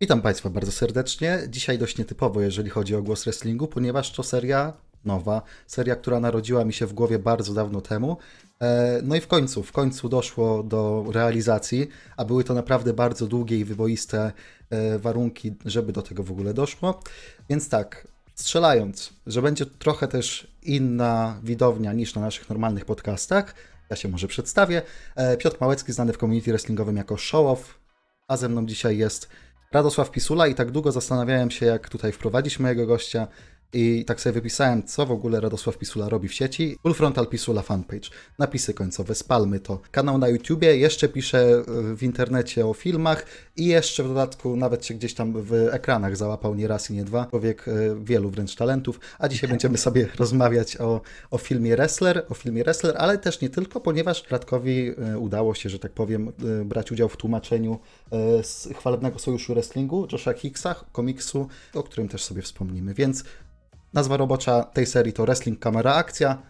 Witam Państwa bardzo serdecznie. Dzisiaj dość nietypowo, jeżeli chodzi o głos wrestlingu, ponieważ to seria nowa, seria, która narodziła mi się w głowie bardzo dawno temu. E, no i w końcu, w końcu doszło do realizacji, a były to naprawdę bardzo długie i wyboiste e, warunki, żeby do tego w ogóle doszło. Więc tak, strzelając, że będzie trochę też inna widownia niż na naszych normalnych podcastach, ja się może przedstawię. E, Piotr Małecki, znany w community wrestlingowym jako Show Off, a ze mną dzisiaj jest Radosław Pisula i tak długo zastanawiałem się, jak tutaj wprowadzić mojego gościa i tak sobie wypisałem, co w ogóle Radosław Pisula robi w sieci. Full Frontal Pisula fanpage, napisy końcowe, spalmy to. Kanał na YouTubie, jeszcze piszę e, w internecie o filmach i jeszcze w dodatku nawet się gdzieś tam w ekranach załapał nie raz i nie dwa. Człowiek e, wielu wręcz talentów. A dzisiaj będziemy sobie rozmawiać o, o filmie Wrestler, o filmie Wrestler, ale też nie tylko, ponieważ Radkowi e, udało się, że tak powiem, brać udział w tłumaczeniu z chwalebnego sojuszu wrestlingu Josha Hicksa, komiksu, o którym też sobie wspomnimy. Więc Nazwa robocza tej serii to Wrestling Kamera Akcja.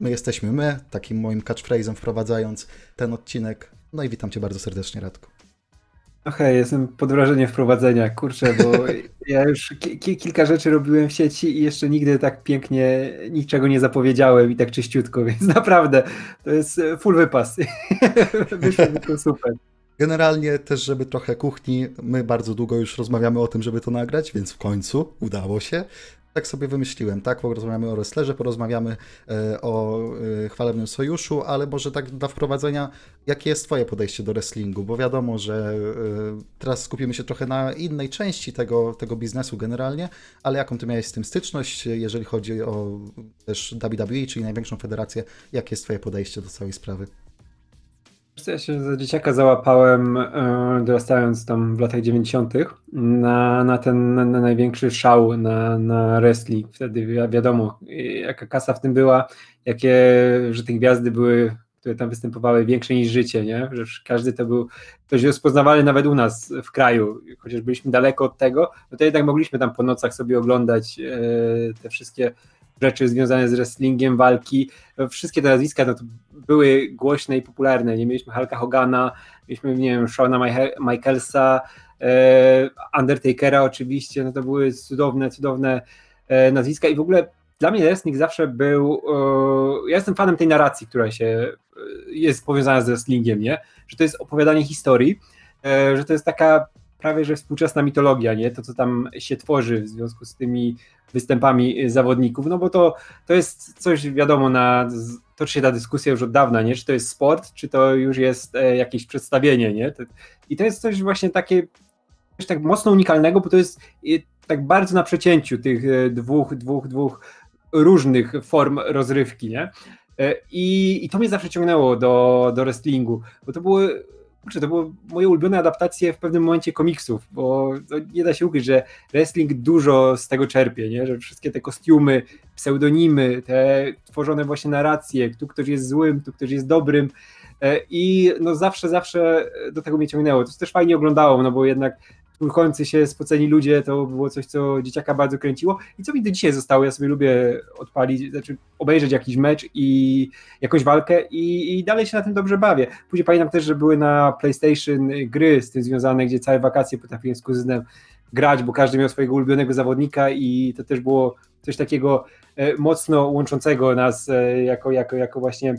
My jesteśmy my, takim moim catchphrase'em wprowadzając ten odcinek. No i witam Cię bardzo serdecznie, Radku. Okej, okay, jestem pod wrażeniem wprowadzenia, kurczę, bo ja już ki kilka rzeczy robiłem w sieci i jeszcze nigdy tak pięknie niczego nie zapowiedziałem i tak czyściutko, więc naprawdę to jest full wypas. Wyszło to super. Generalnie też, żeby trochę kuchni, my bardzo długo już rozmawiamy o tym, żeby to nagrać, więc w końcu udało się tak sobie wymyśliłem, tak? Porozmawiamy o wrestlerze, porozmawiamy e, o e, chwalebnym sojuszu, ale może tak dla wprowadzenia, jakie jest Twoje podejście do wrestlingu? Bo wiadomo, że e, teraz skupimy się trochę na innej części tego, tego biznesu generalnie, ale jaką Ty miałeś z tym styczność, jeżeli chodzi o też WWE, czyli największą federację, jakie jest Twoje podejście do całej sprawy? Ja się za dzieciaka załapałem, e, dorastając tam w latach 90., na, na ten na, na największy szał na, na wrestling. Wtedy wiadomo, jaka kasa w tym była, jakie, że te gwiazdy były, które tam występowały, większe niż życie, nie? Że każdy to był ktoś rozpoznawalny nawet u nas w kraju, chociaż byliśmy daleko od tego, no to jednak mogliśmy tam po nocach sobie oglądać e, te wszystkie rzeczy związane z wrestlingiem, walki. Wszystkie te nazwiska no, były głośne i popularne. Nie mieliśmy Hulka Hogana, mieliśmy, nie wiem, Shona Michaelsa, e, Undertakera oczywiście, no to były cudowne, cudowne e, nazwiska i w ogóle dla mnie wrestling zawsze był, e, ja jestem fanem tej narracji, która się jest powiązana z wrestlingiem, nie? Że to jest opowiadanie historii, że to jest taka prawie że współczesna mitologia, nie? To, co tam się tworzy w związku z tymi występami zawodników, no bo to, to jest coś wiadomo, na, toczy się ta dyskusja już od dawna, nie? Czy to jest sport, czy to już jest e, jakieś przedstawienie, nie? I to jest coś właśnie takie coś tak mocno unikalnego, bo to jest e, tak bardzo na przecięciu tych e, dwóch, dwóch, dwóch różnych form rozrywki, nie? I, I to mnie zawsze ciągnęło do, do wrestlingu, bo to były kurczę, to były moje ulubione adaptacje w pewnym momencie komiksów, bo nie da się ukryć, że wrestling dużo z tego czerpie, nie? że wszystkie te kostiumy, pseudonimy, te tworzone właśnie narracje, tu ktoś jest złym, tu ktoś jest dobrym e, i no zawsze, zawsze do tego mnie ciągnęło. To też fajnie oglądało, no bo jednak tłuchający się spoceni ludzie, to było coś, co dzieciaka bardzo kręciło i co mi do dzisiaj zostało, ja sobie lubię odpalić, znaczy obejrzeć jakiś mecz i jakąś walkę i, i dalej się na tym dobrze bawię. Później pamiętam też, że były na PlayStation gry z tym związane, gdzie całe wakacje potrafiłem z kuzynem grać, bo każdy miał swojego ulubionego zawodnika i to też było coś takiego e, mocno łączącego nas e, jako, jako, jako właśnie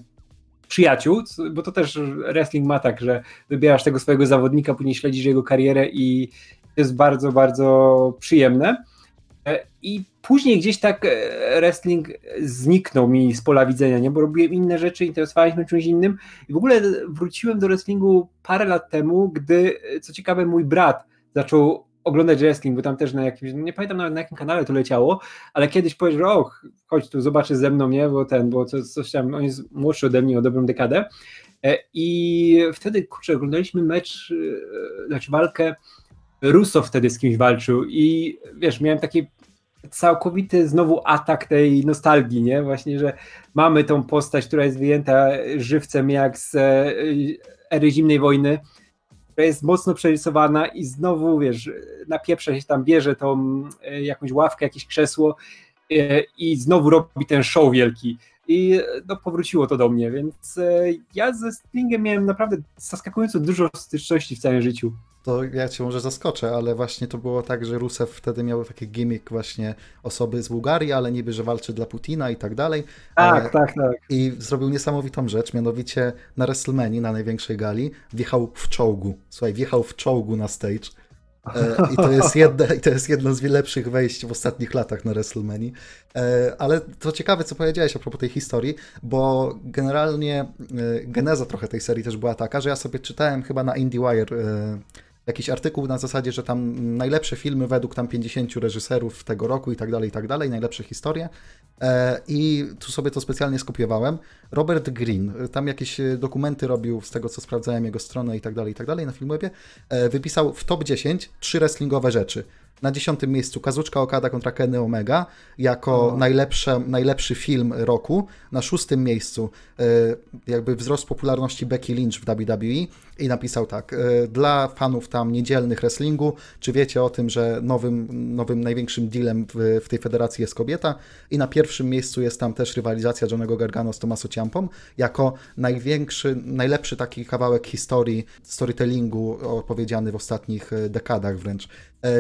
przyjaciół, bo to też wrestling ma tak, że wybierasz tego swojego zawodnika, później śledzisz jego karierę i to jest bardzo, bardzo przyjemne. E, I później gdzieś tak e, wrestling zniknął mi z pola widzenia, nie? bo robiłem inne rzeczy, interesowałem się czymś innym. I w ogóle wróciłem do wrestlingu parę lat temu, gdy, co ciekawe, mój brat zaczął oglądać wrestling, bo tam też na jakimś, nie pamiętam nawet na jakim kanale to leciało, ale kiedyś powiedział, o, chodź tu, zobaczysz ze mną, nie, bo ten, bo coś, coś tam, on jest młodszy ode mnie o dobrą dekadę. E, i wtedy, kurczę, oglądaliśmy mecz, e, znaczy walkę, Russo wtedy z kimś walczył i wiesz, miałem taki całkowity znowu atak tej nostalgii, nie, właśnie, że mamy tą postać, która jest wyjęta żywcem jak z e, ery zimnej wojny, która jest mocno przerysowana i znowu, wiesz, napieprza się tam, bierze tą e, jakąś ławkę, jakieś krzesło e, i znowu robi ten show wielki. I no, powróciło to do mnie, więc e, ja ze Stingiem miałem naprawdę zaskakująco dużo styczności w całym życiu. To ja cię może zaskoczę, ale właśnie to było tak, że Rusew wtedy miał taki gimmick właśnie osoby z Bułgarii, ale niby, że walczy dla Putina i tak dalej. Tak, e, tak, tak. I zrobił niesamowitą rzecz, mianowicie na WrestleMania, na największej gali, wjechał w czołgu. Słuchaj, wjechał w czołgu na stage I to, jest jedne, I to jest jedno z lepszych wejść w ostatnich latach na WrestleMania. E, ale to ciekawe, co powiedziałeś a propos tej historii, bo generalnie e, geneza trochę tej serii też była taka, że ja sobie czytałem chyba na IndieWire jakiś artykuł na zasadzie, że tam najlepsze filmy według tam 50 reżyserów tego roku i tak dalej, i tak dalej, najlepsze historie. E, I tu sobie to specjalnie skopiowałem. Robert Green, tam jakieś dokumenty robił z tego, co sprawdzałem jego stronę i tak dalej, i tak dalej na Filmwebie, e, wypisał w top 10 trzy wrestlingowe rzeczy. Na dziesiątym miejscu Kazuczka Okada kontra Kenny Omega jako najlepsze, najlepszy film roku. Na szóstym miejscu e, jakby wzrost popularności Becky Lynch w WWE i napisał tak, e, dla fanów tam niedzielnych wrestlingu, czy wiecie o tym, że nowym, nowym największym dealem w, w tej federacji jest kobieta i na pierwszym miejscu jest tam też rywalizacja Johnego Gargano z Tomaso Ciampą jako największy, najlepszy taki kawałek historii, storytellingu opowiedziany w ostatnich e, dekadach wręcz.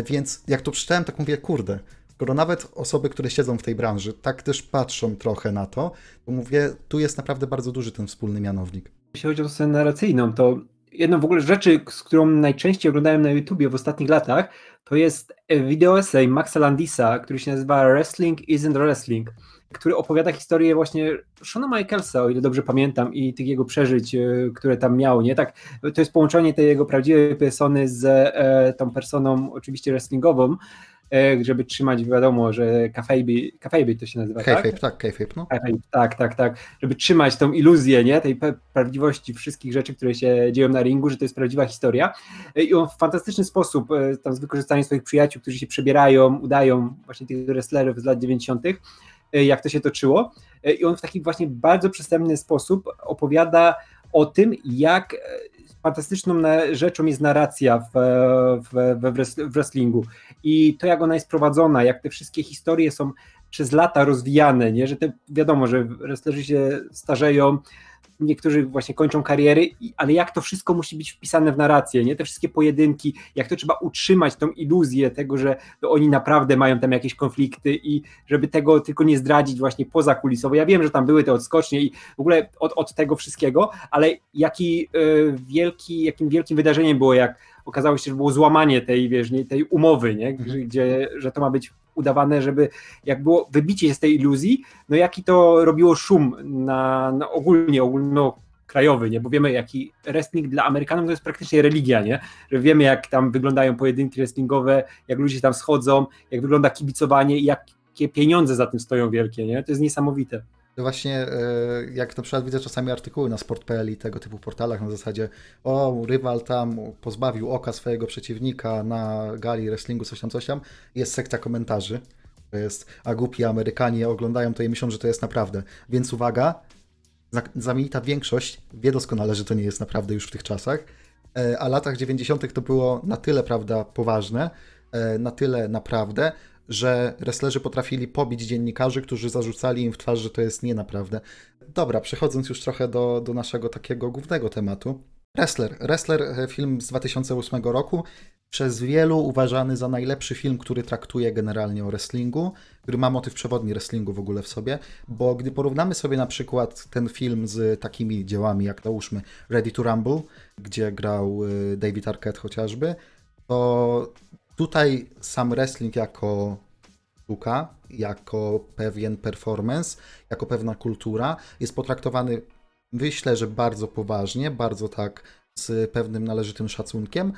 Więc jak to przeczytałem, tak mówię, kurde, skoro nawet osoby, które siedzą w tej branży, tak też patrzą trochę na to, to mówię, tu jest naprawdę bardzo duży ten wspólny mianownik. Jeśli chodzi o scenę narracyjną, to jedną w ogóle rzeczy, z którą najczęściej oglądałem na YouTubie w ostatnich latach, to jest video essay Maxa Landisa, który się nazywa Wrestling Isn't Wrestling, który opowiada historię właśnie Shona Michaelsa, o ile dobrze pamiętam, i tych jego przeżyć, e, które tam miał, nie? Tak, to jest połączenie tej jego prawdziwej persony z e, tą personą oczywiście wrestlingową, e, żeby trzymać, wiadomo, że kafejby, to się nazywa, kayfabe, tak? tak, kayfabe, no. tak, tak, tak, żeby trzymać tą iluzję, nie, tej prawdziwości wszystkich rzeczy, które się dzieją na ringu, że to jest prawdziwa historia i on w fantastyczny sposób, tam z wykorzystaniem swoich przyjaciół, którzy się przebierają, udają właśnie tych wrestlerów z lat 90., E, jak to się toczyło. E, I on w taki właśnie bardzo przystępny sposób opowiada o tym, jak e, fantastyczną rzeczą jest narracja w, w, w wrestlingu. I to, jak ona jest prowadzona, jak te wszystkie historie są przez lata rozwijane, nie? że te, wiadomo, że wrestlerzy się starzeją, niektórzy właśnie kończą kariery, ale jak to wszystko musi być wpisane w narrację, nie? Te wszystkie pojedynki, jak to trzeba utrzymać tą iluzję tego, że oni naprawdę mają tam jakieś konflikty i żeby tego tylko nie zdradzić właśnie poza kulisowo. Ja wiem, że tam były te odskocznie i w ogóle od, od tego wszystkiego, ale jaki y, wielki, jakim wielkim wydarzeniem było, jak okazało się, że było złamanie tej, wiesz, nie, tej umowy, nie? Gdzie, że to ma być udawane, żeby jak było wybicie z tej iluzji, no jaki to robiło szum na, na ogólnie, ogólnokrajowy, nie? Bo wiemy, jaki wrestling dla Amerykanów to jest praktycznie religia, nie? Że wiemy, jak tam wyglądają pojedynki wrestlingowe, jak ludzie tam schodzą, jak wygląda kibicowanie i jakie pieniądze za tym stoją wielkie, nie? To jest niesamowite. To właśnie e, jak na przykład widzę czasami artykuły na sport.pl i tego typu portalach na zasadzie o, rywal tam pozbawił oka swojego przeciwnika na gali wrestlingu, coś tam, coś tam, jest sekcja komentarzy. To jest, a głupi Amerykanie oglądają to i myślą, że to jest naprawdę. Więc uwaga, znamienita większość wie doskonale, że to nie jest naprawdę już w tych czasach, e, a latach 90. to było na tyle, prawda, poważne, e, na tyle naprawdę, że wrestlerzy potrafili pobić dziennikarzy, którzy zarzucali im w twarz, że to jest nie naprawdę. Dobra, przechodząc już trochę do, do naszego takiego głównego tematu. Wrestler. Wrestler, e, film z 2008 roku, przez wielu uważany za najlepszy film, który traktuje generalnie o wrestlingu, który ma motyw przewodni wrestlingu w ogóle w sobie, bo gdy porównamy sobie na przykład ten film z takimi dziełami jak załóżmy Ready to Rumble, gdzie grał e, David Arquette chociażby, to Tutaj sam wrestling jako sztuka, jako pewien performance, jako pewna kultura jest potraktowany, myślę, że bardzo poważnie, bardzo tak z pewnym należytym szacunkiem,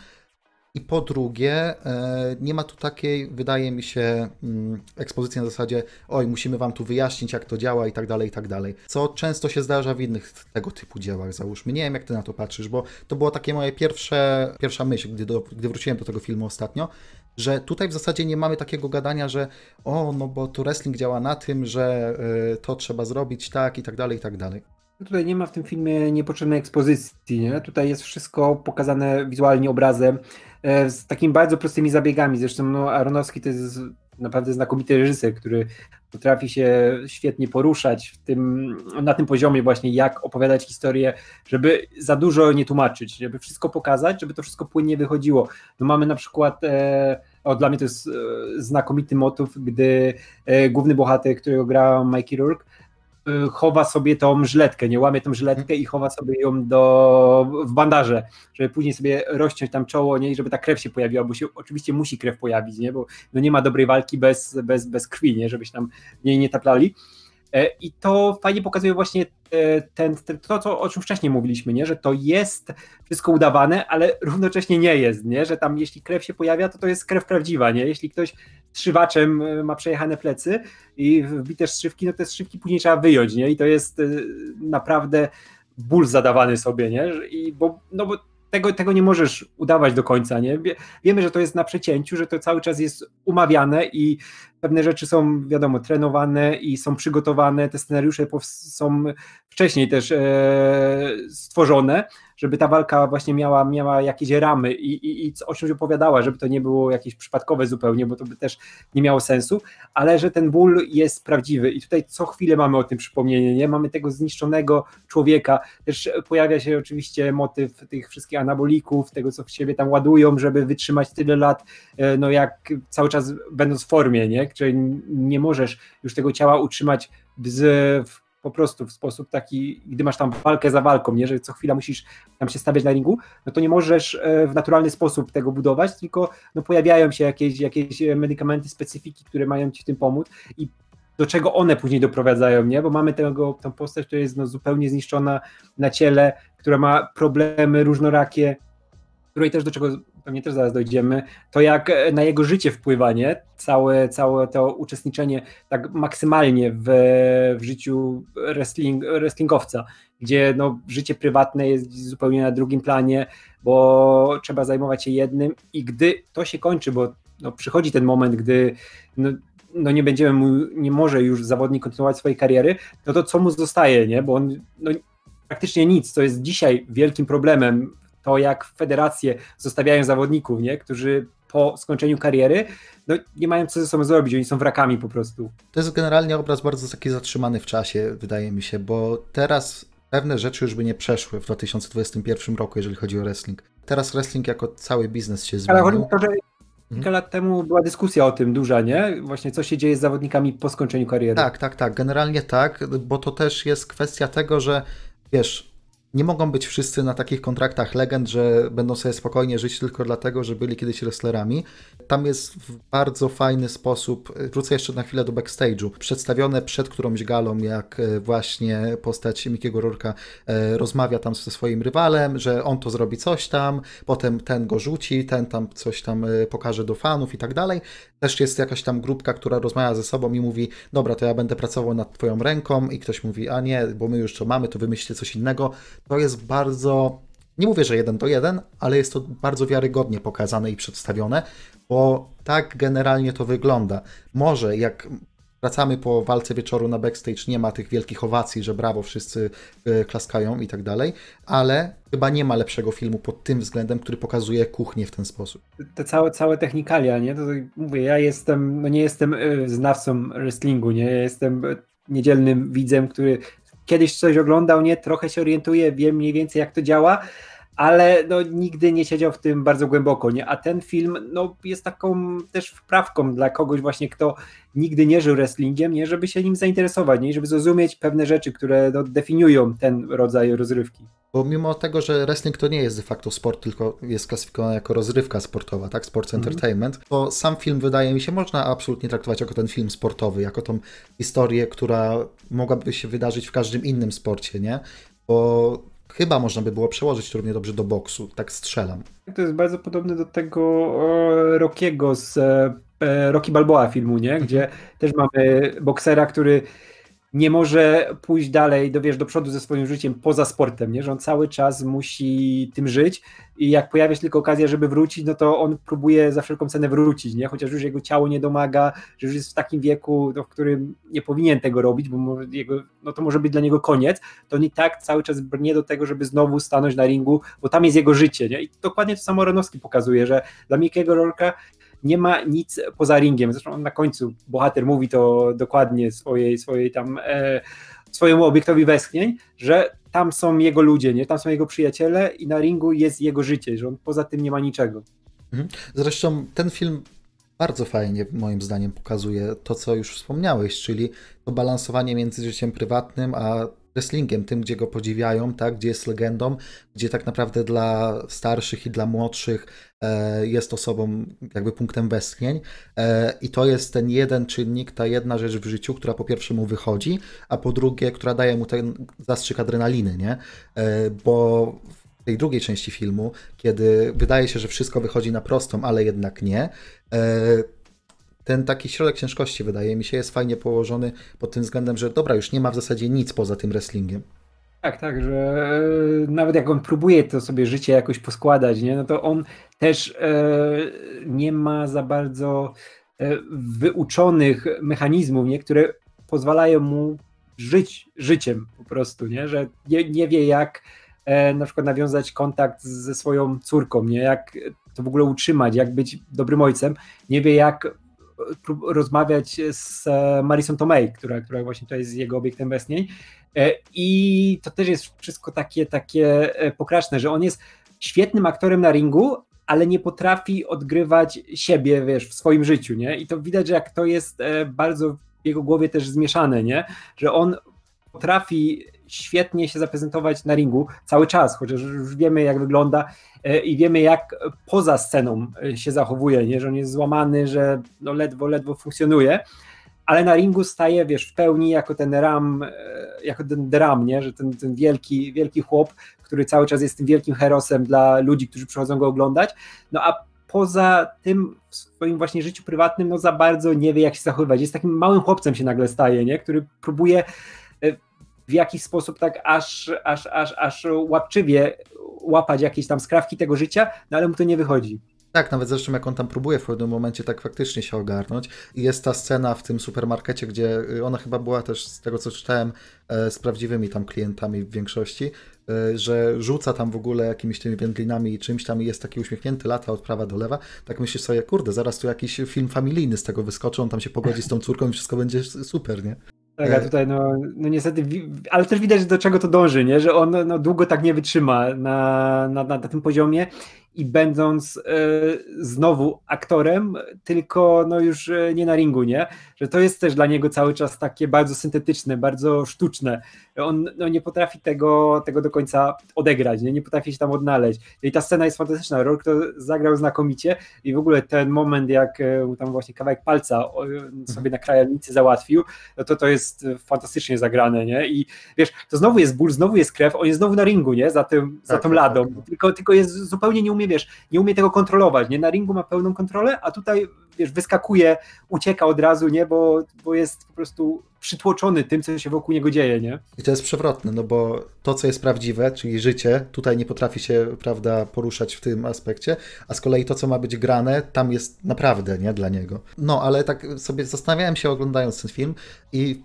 i po drugie, e, nie ma tu takiej, wydaje mi się, mm, ekspozycji na zasadzie, oj, musimy wam tu wyjaśnić, jak to działa i tak dalej, i tak dalej. Co często się zdarza w innych tego typu dziełach, załóżmy. Nie wiem, jak ty na to patrzysz, bo to było takie moje pierwsze, pierwsza myśl, gdy, do, gdy wróciłem do tego filmu ostatnio, że tutaj w zasadzie nie mamy takiego gadania, że o, no bo tu wrestling działa na tym, że y, to trzeba zrobić tak i tak dalej, i tak dalej. Tutaj nie ma w tym filmie niepotrzebnej ekspozycji, nie? Tutaj jest wszystko pokazane wizualnie obrazem, e, z takimi bardzo prostymi zabiegami. Zresztą no, Aronowski to jest naprawdę znakomity reżyser, który potrafi się świetnie poruszać w tym, na tym poziomie właśnie, jak opowiadać historię, żeby za dużo nie tłumaczyć, żeby wszystko pokazać, żeby to wszystko płynnie wychodziło. No mamy na przykład e, o, dla mnie to jest e, znakomity motyw, gdy e, główny bohater, którego gra Mikey Rourke, e, chowa sobie tą żletkę, nie łamie tą żletkę i chowa sobie ją do, w bandaże, żeby później sobie rozciąć tam czoło, nie, i żeby ta krew się pojawiła, bo się oczywiście musi krew pojawić, nie, bo no nie ma dobrej walki bez, bez, bez krwi, nie, żebyś tam nie, nie taplali. I to fajnie pokazuje właśnie ten, ten, to, co, o czym wcześniej mówiliśmy, nie? że to jest wszystko udawane, ale równocześnie nie jest, nie? że tam jeśli krew się pojawia, to to jest krew prawdziwa, nie? jeśli ktoś strzywaczem e, ma przejechane plecy i wbite strzywki, no te strzywki później trzeba wyjąć nie? i to jest e, naprawdę ból zadawany sobie, nie? I bo, no bo tego, tego nie możesz udawać do końca, nie? Wiemy, że to jest na przecięciu, że to cały czas jest umawiane i pewne rzeczy są, wiadomo, trenowane i są przygotowane, te scenariusze są wcześniej też e, stworzone, żeby ta walka właśnie miała, miała jakieś ramy i, i, i o czymś opowiadała, żeby to nie było jakieś przypadkowe zupełnie, bo to by też nie miało sensu, ale że ten ból jest prawdziwy i tutaj co chwilę mamy o tym przypomnienie, nie? Mamy tego zniszczonego człowieka, też pojawia się oczywiście motyw tych wszystkich anabolików, tego co w siebie tam ładują, żeby wytrzymać tyle lat, e, no jak cały czas będąc w formie, nie? Czyli nie możesz już tego ciała utrzymać w, po prostu w sposób taki, gdy masz tam walkę za walką, nie, że co chwila musisz tam się stawiać na ringu, no to nie możesz e, w naturalny sposób tego budować, tylko no pojawiają się jakieś, jakieś medykamenty, specyfiki, które mają ci w tym pomóc i do czego one później doprowadzają, nie? Bo mamy tego, tą postać, która jest no, zupełnie zniszczona na ciele, która ma problemy różnorakie, której też do czego pewnie też zaraz dojdziemy, to jak e, na jego życie wpływa, nie? Całe, całe to uczestniczenie tak maksymalnie w, w życiu wrestling, wrestlingowca, gdzie no, życie prywatne jest zupełnie na drugim planie, bo trzeba zajmować się jednym i gdy to się kończy, bo no, przychodzi ten moment, gdy no, no nie będziemy mu, nie może już zawodnik kontynuować swojej kariery, no to co mu zostaje, nie? Bo on no, praktycznie nic, to jest dzisiaj wielkim problemem to, jak federacje zostawiają zawodników, nie? którzy po skończeniu kariery no, nie mają co ze sobą zrobić, oni są wrakami po prostu. To jest generalnie obraz bardzo taki zatrzymany w czasie, wydaje mi się, bo teraz pewne rzeczy już by nie przeszły w 2021 roku, jeżeli chodzi o wrestling. Teraz wrestling jako cały biznes się zmienił. Ale chodzi o to, że Kilka mhm. lat temu była dyskusja o tym duża, nie? Właśnie co się dzieje z zawodnikami po skończeniu kariery. Tak, tak, tak. Generalnie tak, bo to też jest kwestia tego, że wiesz, nie mogą być wszyscy na takich kontraktach legend, że będą sobie spokojnie żyć tylko dlatego, że byli kiedyś wrestlerami. Tam jest w bardzo fajny sposób, wrócę jeszcze na chwilę do backstage'u, przedstawione przed którąś galą, jak e, właśnie postać Mikiego Rurka e, rozmawia tam ze swoim rywalem, że on to zrobi coś tam, potem ten go rzuci, ten tam coś tam pokaże do fanów i tak dalej. Też jest jakaś tam grupka, która rozmawia ze sobą i mówi, dobra, to ja będę pracował nad twoją ręką i ktoś mówi, a nie, bo my już to mamy, to wymyślcie coś innego to jest bardzo, nie mówię, że jeden do jeden, ale jest to bardzo wiarygodnie pokazane i przedstawione, bo tak generalnie to wygląda. Może jak wracamy po walce wieczoru na backstage, nie ma tych wielkich owacji, że brawo, wszyscy e, klaskają i tak dalej, ale chyba nie ma lepszego filmu pod tym względem, który pokazuje kuchnię w ten sposób. Te całe, całe technikalia, nie? To mówię, ja jestem, no nie jestem e, znawcą wrestlingu, nie? Ja jestem niedzielnym widzem, który kiedyś coś oglądał, nie, trochę się orientuję, wiem mniej więcej jak to działa, ale no, nigdy nie siedział w tym bardzo głęboko, nie? A ten film no, jest taką też wprawką dla kogoś właśnie, kto nigdy nie żył wrestlingiem, nie? Żeby się nim zainteresować, nie? Żeby zrozumieć pewne rzeczy, które no, definiują ten rodzaj rozrywki. Bo mimo tego, że wrestling to nie jest de facto sport, tylko jest klasyfikowany jako rozrywka sportowa, tak? Sports mm. entertainment, to sam film wydaje mi się, można absolutnie traktować jako ten film sportowy, jako tą historię, która mogłaby się wydarzyć w każdym innym sporcie, nie? Bo chyba można by było przełożyć równie dobrze do boksu, tak strzelam. To jest bardzo podobne do tego Rockiego z e, Rocky Balboa filmu, nie? Gdzie też mamy boksera, który nie może pójść dalej, do, wiesz, do przodu ze swoim życiem poza sportem, nie? że on cały czas musi tym żyć i jak pojawia się tylko okazja, żeby wrócić, no to on próbuje za wszelką cenę wrócić, nie? chociaż już jego ciało nie domaga, że już jest w takim wieku, no, w którym nie powinien tego robić, bo jego, no to może być dla niego koniec, to on i tak cały czas brnie do tego, żeby znowu stanąć na ringu, bo tam jest jego życie. Nie? I dokładnie to samo Renowski pokazuje, że dla Mikiego Rolka nie ma nic poza ringiem. Zresztą na końcu bohater mówi to dokładnie swojej, swojej tam e, swojemu obiektowi westchnień, że tam są jego ludzie, nie? tam są jego przyjaciele i na ringu jest jego życie, że on poza tym nie ma niczego. Mhm. Zresztą ten film bardzo fajnie, moim zdaniem, pokazuje to, co już wspomniałeś, czyli to balansowanie między życiem prywatnym a wrestlingiem, tym, gdzie go podziwiają, tak, gdzie jest legendą, gdzie tak naprawdę dla starszych i dla młodszych e, jest osobą jakby punktem westchnień e, i to jest ten jeden czynnik, ta jedna rzecz w życiu, która po pierwsze mu wychodzi, a po drugie, która daje mu ten zastrzyk adrenaliny, nie? E, bo w tej drugiej części filmu, kiedy wydaje się, że wszystko wychodzi na prostą, ale jednak nie, e, ten taki środek ciężkości, wydaje mi się, jest fajnie położony pod tym względem, że dobra, już nie ma w zasadzie nic poza tym wrestlingiem. Tak, tak, że e, nawet jak on próbuje to sobie życie jakoś poskładać, nie, no to on też e, nie ma za bardzo e, wyuczonych mechanizmów, nie, które pozwalają mu żyć życiem po prostu, nie, że nie, nie wie jak na przykład nawiązać kontakt ze swoją córką, nie, jak to w ogóle utrzymać, jak być dobrym ojcem, nie wie jak rozmawiać z e, Marison Tomei, która, która właśnie to jest jego obiektem westchnień. E, I to też jest wszystko takie, takie e, pokraczne, że on jest świetnym aktorem na ringu, ale nie potrafi odgrywać siebie, wiesz, w swoim życiu, nie? I to widać, że jak to jest bardzo w jego głowie też zmieszane, nie? Że on potrafi świetnie się zaprezentować na ringu cały czas, chociaż już wiemy jak wygląda e, i wiemy jak poza sceną e, się zachowuje, nie? że on jest złamany, że no ledwo, ledwo funkcjonuje, ale na ringu staje, wiesz, w pełni jako ten ram, e, jako ten dram, nie? że ten, ten wielki, wielki chłop, który cały czas jest tym wielkim herosem dla ludzi, którzy przychodzą go oglądać, no a poza tym w swoim właśnie życiu prywatnym no za bardzo nie wie jak się zachowywać. Jest takim małym chłopcem się nagle staje, nie? który próbuje w jakiś sposób tak aż, aż, aż, aż łapczywie łapać jakieś tam skrawki tego życia, no ale mu to nie wychodzi. Tak, nawet zresztą jak on tam próbuje w pewnym momencie tak faktycznie się ogarnąć. I jest ta scena w tym supermarkecie, gdzie y, ona chyba była też z tego co czytałem e, z prawdziwymi tam klientami w większości, e, że rzuca tam w ogóle jakimiś tymi wędlinami i czymś tam i jest taki uśmiechnięty, lata od prawa do lewa. Tak myślisz sobie, kurde, zaraz tu jakiś film familijny z tego wyskoczy, on tam się pogodzi z tą córką i wszystko będzie super, nie? Tak, a e, tutaj no, no niestety, ale też widać do czego to dąży, nie? że on no, długo tak nie wytrzyma na, na, na tym poziomie i będąc e, znowu aktorem, tylko no już e, nie na ringu, nie? Że to jest też dla niego cały czas takie bardzo syntetyczne, bardzo sztuczne. On no, nie potrafi tego, tego do końca odegrać, nie? nie potrafi się tam odnaleźć. No I ta scena jest fantastyczna. Rourke to zagrał znakomicie i w ogóle ten moment, jak e, tam właśnie kawałek palca sobie na krajalnicy załatwił, no to to jest fantastycznie zagrane, nie? I wiesz, to znowu jest ból, znowu jest krew, on jest znowu na ringu, nie? Za, tym, za tak, tą tak, ladą, tak, tak. Tylko, tylko jest zupełnie nieumiejętny umie, wiesz, nie umie tego kontrolować, nie? Na ringu ma pełną kontrolę, a tutaj, wiesz, wyskakuje, ucieka od razu, nie? Bo, bo jest po prostu przytłoczony tym, co się wokół niego dzieje, nie? I to jest przewrotne, no bo to, co jest prawdziwe, czyli życie, tutaj nie potrafi się, prawda, poruszać w tym aspekcie, a z kolei to, co ma być grane, tam jest naprawdę, nie, dla niego. No, ale tak sobie zastanawiałem się oglądając ten film i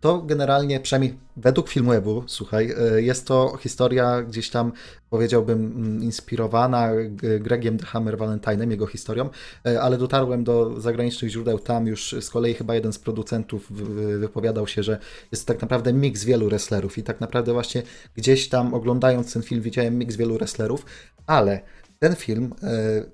to generalnie, przynajmniej według filmu Ebu, słuchaj, e, jest to historia gdzieś tam, powiedziałbym, mm, inspirowana Gregiem The Hammer Valentine'em, jego historią, e, ale dotarłem do zagranicznych źródeł, tam już z kolei chyba jeden z producentów wypowiadał się, że jest tak naprawdę miks wielu wrestlerów i tak naprawdę właśnie gdzieś tam oglądając ten film widziałem miks wielu wrestlerów, ale ten film e,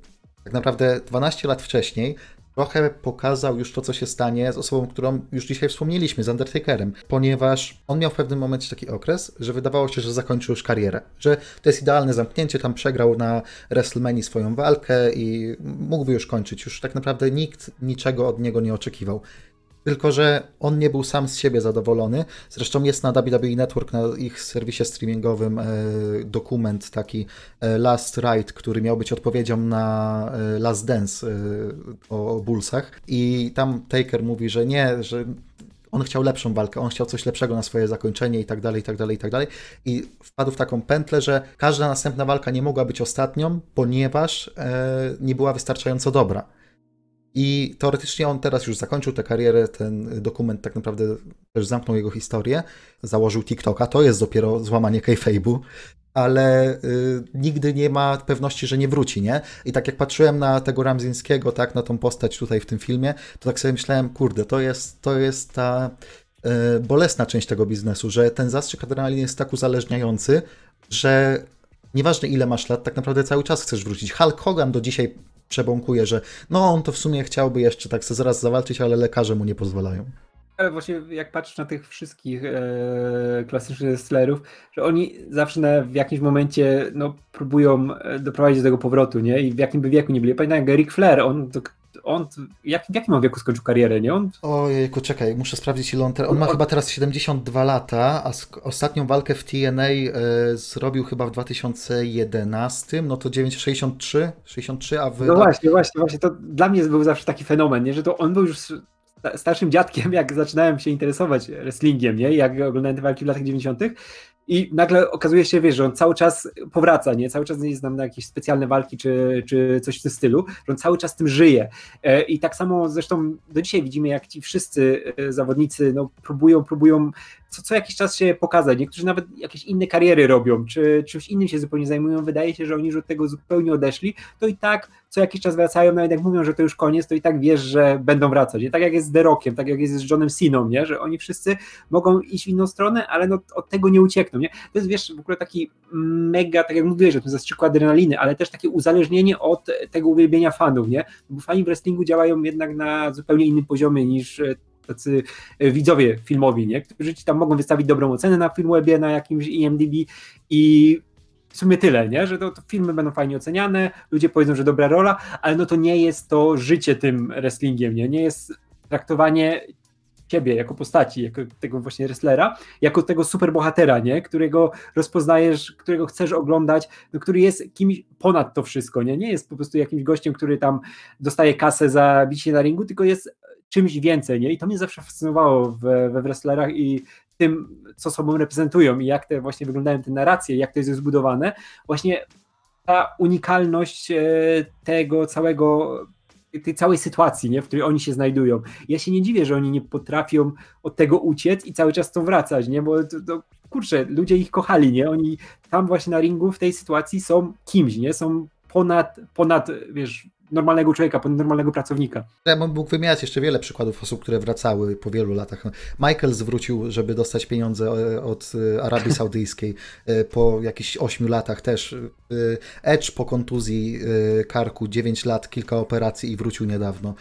tak naprawdę 12 lat wcześniej trochę pokazał już to, co się stanie z osobą, którą już dzisiaj wspomnieliśmy, z Undertakerem, ponieważ on miał w pewnym momencie taki okres, że wydawało się, że zakończył już karierę, że to jest idealne zamknięcie, tam przegrał na WrestleMania swoją walkę i mógłby już kończyć. Już tak naprawdę nikt niczego od niego nie oczekiwał. Tylko, że on nie był sam z siebie zadowolony. Zresztą jest na WWE Network, na ich serwisie streamingowym e, dokument taki e, Last Ride, który miał być odpowiedzią na e, Last Dance o, Bullsach. I tam Taker mówi, że nie, że on chciał lepszą walkę, on chciał coś lepszego na swoje zakończenie i tak dalej, i tak dalej, i tak dalej. I wpadł w taką pętlę, że każda następna walka nie mogła być ostatnią, ponieważ e, nie była wystarczająco dobra. I teoretycznie on teraz już zakończył tę karierę, ten dokument tak naprawdę też zamknął jego historię, założył TikToka, to jest dopiero złamanie kayfabe'u, ale y, nigdy nie ma pewności, że nie wróci, nie? I tak jak patrzyłem na tego Ramzińskiego, tak, na tą postać tutaj w tym filmie, to tak sobie myślałem, kurde, to jest, to jest ta y, bolesna część tego biznesu, że ten zastrzyk adrenaliny jest tak uzależniający, że nieważne ile masz lat, tak naprawdę cały czas chcesz wrócić. Hulk Hogan do dzisiaj przebąkuje, że no on to w sumie chciałby jeszcze tak zaraz zawalczyć, ale lekarze mu nie pozwalają. Ale właśnie jak patrzysz na tych wszystkich e, klasycznych wrestlerów, że oni zawsze na, w jakimś momencie no, próbują e, doprowadzić do tego powrotu, nie? I w jakim by wieku nie byli. Pamiętam jak Ric Flair, on, on jak, w jakim on wieku skończył karierę, nie? On... Ojejku, czekaj, muszę sprawdzić ile on teraz... On ma on... chyba teraz 72 lata, a ostatnią walkę w TNA e, zrobił chyba w 2011, no to 963, 63, a wy... No właśnie, właśnie, właśnie, to dla mnie był zawsze taki fenomen, nie? Że to on był już starszym dziadkiem, jak zaczynałem się interesować wrestlingiem, nie? Jak oglądałem te walki w latach 90. I nagle okazuje się, wiesz, że on cały czas powraca, nie? Cały czas nie jest nam na jakieś specjalne walki czy, czy coś w tym stylu, że on cały czas tym żyje. E, I tak samo zresztą do dzisiaj widzimy, jak ci wszyscy e, zawodnicy no, próbują, próbują co, co jakiś czas się pokazać. Niektórzy nawet jakieś inne kariery robią, czy czymś innym się zupełnie zajmują. Wydaje się, że oni już od tego zupełnie odeszli, to i tak co jakiś czas wracają, nawet jak mówią, że to już koniec, to i tak wiesz, że będą wracać. I tak jak jest z The Rockiem, tak jak jest z Johnem Siną, nie? że oni wszyscy mogą iść w inną stronę, ale no, od tego nie uciekną. Nie? To jest wiesz, w ogóle taki mega, tak jak mówiłeś, o tym zastrzyku adrenaliny, ale też takie uzależnienie od tego uwielbienia fanów, nie? Bo fani w wrestlingu działają jednak na zupełnie innym poziomie niż tacy e, widzowie filmowi, nie? którzy ci tam mogą wystawić dobrą ocenę na Filmwebie, na jakimś IMDb i w sumie tyle, nie? że to, to, filmy będą fajnie oceniane, ludzie powiedzą, że dobra rola, ale no to nie jest to życie tym wrestlingiem, nie, nie jest traktowanie ciebie jako postaci, jako tego właśnie wrestlera, jako tego superbohatera, nie? którego rozpoznajesz, którego chcesz oglądać, no, który jest kimś ponad to wszystko, nie? nie jest po prostu jakimś gościem, który tam dostaje kasę za bicie na ringu, tylko jest czymś więcej, nie? I to mnie zawsze fascynowało we, we wrestlerach i tym, co sobą reprezentują i jak te właśnie wyglądają te narracje, jak to jest zbudowane, właśnie ta unikalność e, tego całego tej całej sytuacji, nie, w której oni się znajdują. Ja się nie dziwię, że oni nie potrafią od tego uciec i cały czas to wracać, nie, bo to, to, kurczę, ludzie ich kochali, nie, oni tam właśnie na ringu w tej sytuacji są kimś, nie, są ponad, ponad wiesz, normalnego człowieka, normalnego pracownika. Ja bym mógł wymieniać jeszcze wiele przykładów osób, które wracały po wielu latach. Michael zwrócił, żeby dostać pieniądze e, od e, Arabii Saudyjskiej e, po jakichś 8 latach też. Edge po kontuzji karku 9 lat, kilka operacji i wrócił niedawno.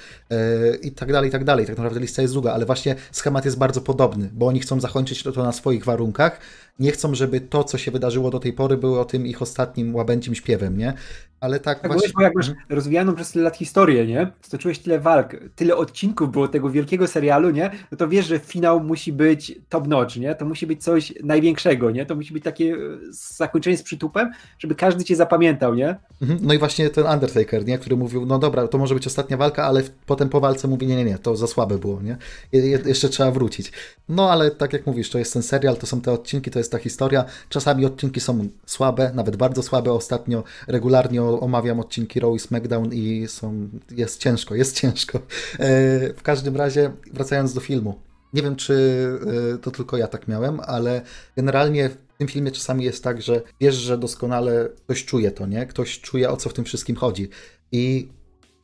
I tak dalej, i tak dalej. Tak naprawdę lista jest długa, ale właśnie schemat jest bardzo podobny, bo oni chcą zakończyć to na swoich warunkach. Nie chcą, żeby to, co się wydarzyło do tej pory, było tym ich ostatnim łabędzim śpiewem, nie? Ale tak, tak właśnie... Bo jak masz rozwijaną przez tyle lat historię, nie? Stoczyłeś tyle walk, tyle odcinków było tego wielkiego serialu, nie? No to wiesz, że finał musi być top notch, nie? To musi być coś największego, nie? To musi być takie e, zakończenie z przytupem, żeby każdy cię zapamiętał, nie? Mhm. No i właśnie ten Undertaker, nie? Który mówił, no dobra, to może być ostatnia walka, ale potem po walce mówi, nie, nie, nie, to za słabe było, nie? Je jeszcze trzeba wrócić. No ale tak jak mówisz, to jest ten serial, to są te odcinki, to jest ta historia. Czasami odcinki są słabe, nawet bardzo słabe. Ostatnio regularnie omawiam odcinki Raw i SmackDown i są, jest ciężko, jest ciężko. E, w każdym razie, wracając do filmu. Nie wiem, czy e, to tylko ja tak miałem, ale generalnie w tym filmie czasami jest tak, że wiesz, że doskonale ktoś czuje to, nie? Ktoś czuje, o co w tym wszystkim chodzi. I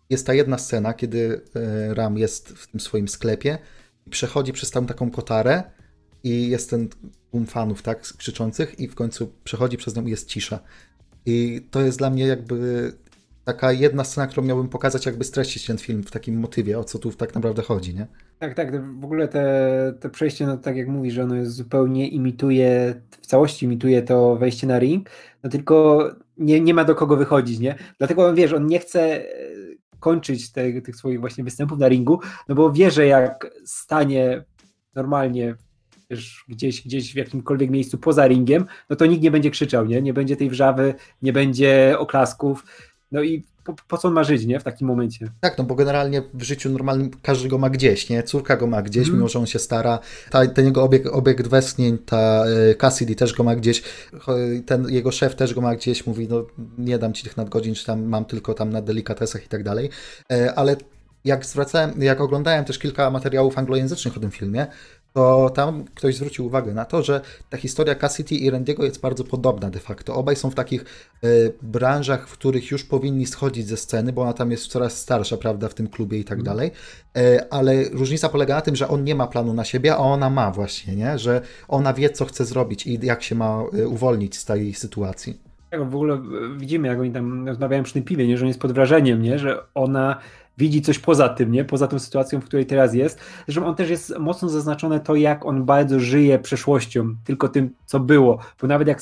jest ta jedna scena, kiedy e, Ram jest w tym swoim sklepie i przechodzi przez tam taką kotarę i jest ten tłum fanów, tak, krzyczących i w końcu przechodzi przez nią i jest cisza. I to jest dla mnie jakby taka jedna scena, którą miałbym pokazać, jakby streścić ten film w takim motywie, o co tu tak naprawdę chodzi, nie? Tak, tak. W ogóle te, te przejście, no tak jak mówisz, że ono jest zupełnie imituje, w całości imituje to wejście na ring, no tylko nie, nie ma do kogo wychodzić, nie? Dlatego wiesz, on nie chce e, kończyć te, tych swoich właśnie występów na ringu, no bo wie, że jak stanie normalnie gdzieś, gdzieś w jakimkolwiek miejscu poza ringiem, no to nikt nie będzie krzyczał, nie? Nie będzie tej wrzawy, nie będzie oklasków. No i po, po, co on ma żyć, nie? W takim momencie. Tak, no bo generalnie w życiu normalnym każdy go ma gdzieś, nie? Córka go ma gdzieś, mm. mimo że on się stara. Ta, ten jego obiekt, obiekt westchnień, ta e, Cassidy też go ma gdzieś. Ten jego szef też go ma gdzieś. Mówi, no nie dam ci tych nadgodzin, czy tam mam tylko tam na delikatesach i tak dalej. E, ale Jak zwracałem, jak oglądałem też kilka materiałów anglojęzycznych o tym filmie, to tam ktoś zwrócił uwagę na to, że ta historia Cassidy i Randy'ego jest bardzo podobna de facto. Obaj są w takich y, branżach, w których już powinni schodzić ze sceny, bo ona tam jest coraz starsza, prawda, w tym klubie i tak mm. dalej. Y, ale różnica polega na tym, że on nie ma planu na siebie, a ona ma właśnie, nie? Że ona wie, co chce zrobić i jak się ma y, uwolnić z tej sytuacji. Tak, w ogóle widzimy, jak oni tam rozmawiają przy tym piwie, nie? że on jest pod wrażeniem, nie? że ona widzi coś poza tym, nie? Poza tą sytuacją, w której teraz jest. Zresztą on też jest mocno zaznaczone to, jak on bardzo żyje przeszłością, tylko tym, co było. Bo nawet jak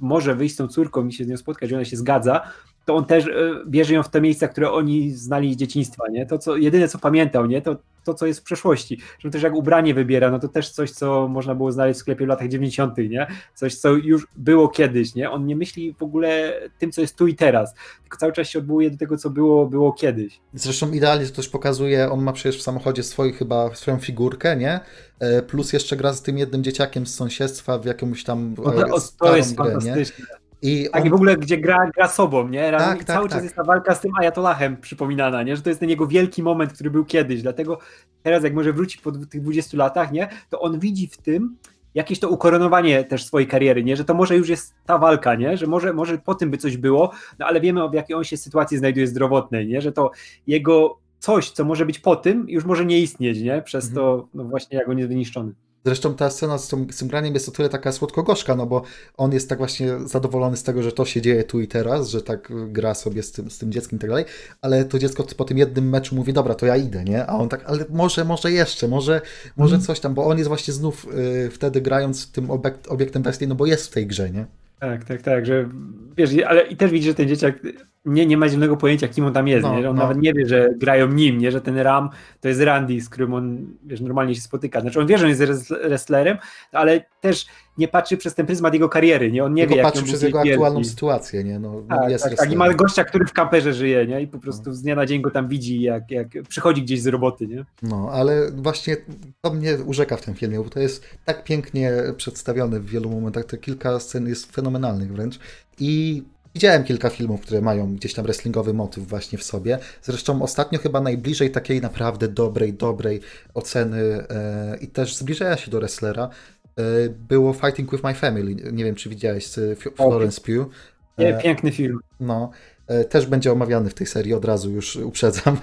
może wyjść z tą córką i się z nią spotkać, ona się zgadza, to on też e, bierze ją w te miejsca, które oni znali z dzieciństwa, nie? To, co, jedyne, co pamiętał, nie? To to, co jest w przeszłości. Że też jak ubranie wybiera, no to też coś, co można było znaleźć w sklepie w latach 90., nie? Coś, co już było kiedyś, nie? On nie myśli w ogóle tym, co jest tu i teraz, tylko cały czas się odwołuje do tego, co było, było kiedyś. Zresztą idealnie to też pokazuje, on ma przecież w samochodzie swój, chyba swoją figurkę, nie? E, plus jeszcze gra z tym jednym dzieciakiem z sąsiedztwa w jakimś tam no to, to jest grę, fantastyczne. Nie? I tak, on... i w ogóle gdzie gra, gra sobą, nie? Tak, tak, cały tak, czas jest ta walka z tym Ayatollahem przypominana, nie? Że to jest ten jego wielki moment, który był kiedyś. Dlatego teraz, jak może wróci po tych 20 latach, nie? To on widzi w tym jakieś to ukoronowanie też swojej kariery, nie? Że to może już jest ta walka, nie? Że może, może po tym by coś było, no ale wiemy, w jakiej on się sytuacji znajduje zdrowotnej, nie? Że to jego coś, co może być po tym, już może nie istnieć, nie? Przez mhm. to, no właśnie, jak on jest wyniszczony. Zresztą ta scena z tym, z tym graniem jest o tyle taka słodko-gorzka, no bo on jest tak właśnie zadowolony z tego, że to się dzieje tu i teraz, że tak gra sobie z tym, z tym dzieckiem i tak dalej, ale to dziecko po tym jednym meczu mówi, dobra, to ja idę, nie? A on tak, ale może, może jeszcze, może, może mm. coś tam, bo on jest właśnie znów y, wtedy grając tym obiekt, obiektem bestii, no bo jest w tej grze, nie? Tak, tak, tak, że wiesz, ale i też widzisz, że ten dzieciak nie, nie ma zielonego pojęcia, kim on tam jest, no, nie? on no. nawet nie wie, że grają nim, nie? że ten Ram to jest Randy, z którym on wiesz, normalnie się spotyka. Znaczy on wie, że on jest wrestlerem, ale też nie patrzy przez ten pryzmat jego kariery, nie? On nie Tylko wie, patrzy przez jego aktualną sytuację, nie? No, tak, jest tak, tak, i ma gościa, który w kamperze żyje, nie? I po prostu z dnia na dzień go tam widzi, jak, jak przychodzi gdzieś z roboty, nie? No, ale właśnie to mnie urzeka w tym filmie, bo to jest tak pięknie przedstawione w wielu momentach, to kilka scen jest fenomenalnych wręcz i Widziałem kilka filmów, które mają gdzieś tam wrestlingowy motyw właśnie w sobie. Zresztą ostatnio chyba najbliżej takiej naprawdę dobrej, dobrej oceny e, i też zbliżenia się do wrestlera e, było Fighting With My Family. Nie wiem, czy widziałeś z Florence Pugh. Nie, piękny film. No, e, też będzie omawiany w tej serii, od razu już uprzedzam.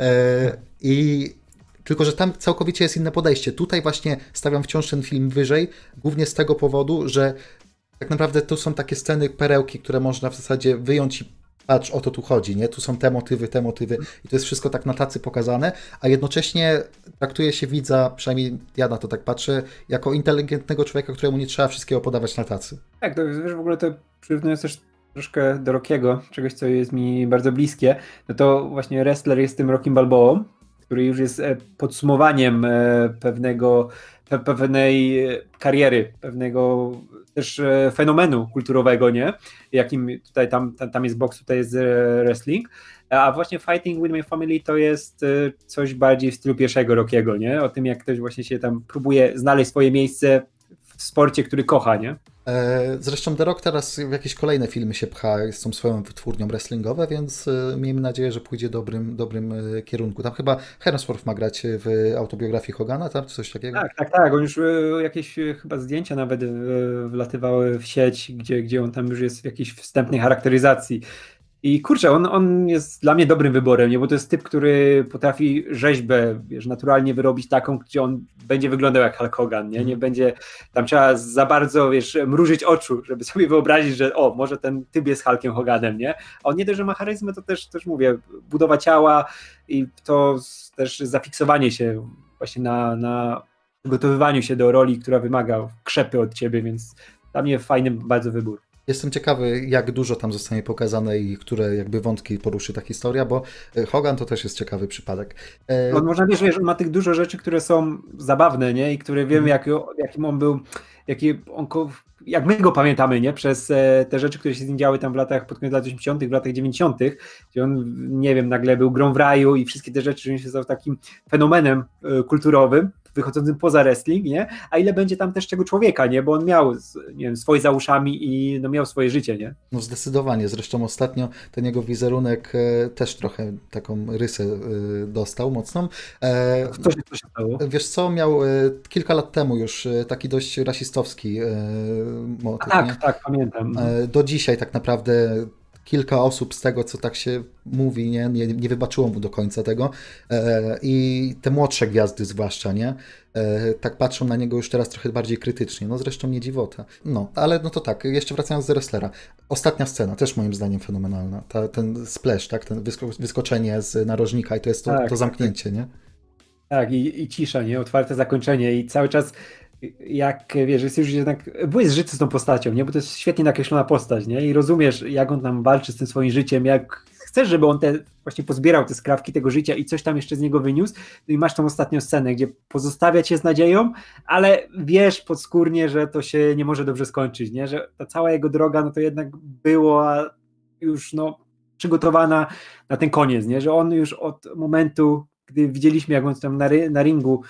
E, I tylko, że tam całkowicie jest inne podejście. Tutaj właśnie stawiam wciąż ten film wyżej, głównie z tego powodu, że tak naprawdę tu są takie sceny, perełki, które można w zasadzie wyjąć i patrz, o to tu chodzi, nie? Tu są te motywy, te motywy i to jest wszystko tak na tacy pokazane, a jednocześnie traktuje się widza, przynajmniej ja na to tak patrzę, jako inteligentnego człowieka, któremu nie trzeba wszystkiego podawać na tacy. Tak, to wiesz, w ogóle to przyrównując też troszkę do Rockiego, czegoś, co jest mi bardzo bliskie, no to właśnie wrestler jest tym Rockim Balboą, który już jest e, podsumowaniem e, pewnego, pewnej kariery, pewnego też e, fenomenu kulturowego, nie? Jakim tutaj tam, tam jest boks, tutaj jest wrestling. A właśnie Fighting with My Family to jest coś bardziej w stylu pierwszego Rockiego, nie? O tym, jak ktoś właśnie się tam próbuje znaleźć swoje miejsce w sporcie, który kocha, nie? E, zresztą The Rock teraz w jakieś kolejne filmy się pcha z tą swoją wytwórnią wrestlingowe, więc e, miejmy nadzieję, że pójdzie dobrym, dobrym e, kierunku. Tam chyba Hemsworth ma grać w autobiografii Hogana, tam coś takiego? Tak, tak, tak. On już jakieś chyba zdjęcia nawet wlatywały w sieć, gdzie, gdzie on tam już jest w jakiejś wstępnej charakteryzacji i kurczę, on, on jest dla mnie dobrym wyborem, nie? bo to jest typ, który potrafi rzeźbę wiesz, naturalnie wyrobić taką, gdzie on będzie wyglądał jak Hulk Hogan, nie? nie będzie, tam trzeba za bardzo, wiesz, mrużyć oczu, żeby sobie wyobrazić, że o, może ten typ jest Hulkiem Hoganem, nie? A on nie tylko, że ma charyzmę, to też, też mówię, budowa ciała i to też zafiksowanie się właśnie na, na przygotowywaniu się do roli, która wymaga krzepy od ciebie, więc dla mnie fajny bardzo wybór. Jestem ciekawy, jak dużo tam zostanie pokazane i które jakby wątki poruszy ta historia, bo e, Hogan to też jest ciekawy przypadek. E... On można wiesz, on ma tych dużo rzeczy, które są zabawne, nie? I które wiemy, jak, jakim on był, jaki on, jak my go pamiętamy, nie? Przez e, te rzeczy, które się z nim działy tam w latach, pod koniec lat 80., w latach 90., gdzie on, nie wiem, nagle był grą w raju i wszystkie te rzeczy, że się stał takim fenomenem kulturowym wychodzącym poza wrestling, nie? A ile będzie tam też tego człowieka, nie? Bo on miał, nie wiem, swoje za uszami i no, miał swoje życie, nie? No zdecydowanie. Zresztą ostatnio ten jego wizerunek e, też trochę taką rysę e, dostał mocną. E, co się, co się stało? Wiesz co, miał kilka lat temu już taki dość rasistowski motyw. tak, nie? tak, pamiętam. do dzisiaj tak naprawdę kilka osób z tego, co tak się mówi, nie, nie, nie wybaczyło mu do końca tego. E, I te młodsze gwiazdy zwłaszcza, nie? E, tak patrzą na niego już teraz trochę bardziej krytycznie. No zresztą nie dziwota. No, ale no to tak, jeszcze wracając do wrestlera. Ostatnia scena, też moim zdaniem fenomenalna. Ta, ten splash, tak? Ten wysko wyskoczenie z narożnika i to jest to, tak, to zamknięcie, tak. nie? Tak, i, i cisza, nie? Otwarte zakończenie i cały czas jak wiesz, jesteś już jednak, byłeś zżyty z tą postacią, nie? Bo to jest świetnie nakreślona postać, nie? I rozumiesz, jak on tam walczy z tym swoim życiem, jak chcesz, żeby on te, właśnie pozbierał te skrawki tego życia i coś tam jeszcze z niego wyniósł. No i masz tą ostatnią scenę, gdzie pozostawia cię z nadzieją, ale wiesz podskórnie, że to się nie może dobrze skończyć, nie? Że ta cała jego droga, no to jednak była już, no, przygotowana na ten koniec, nie? Że on już od momentu, gdy widzieliśmy, jak on tam na, na ringu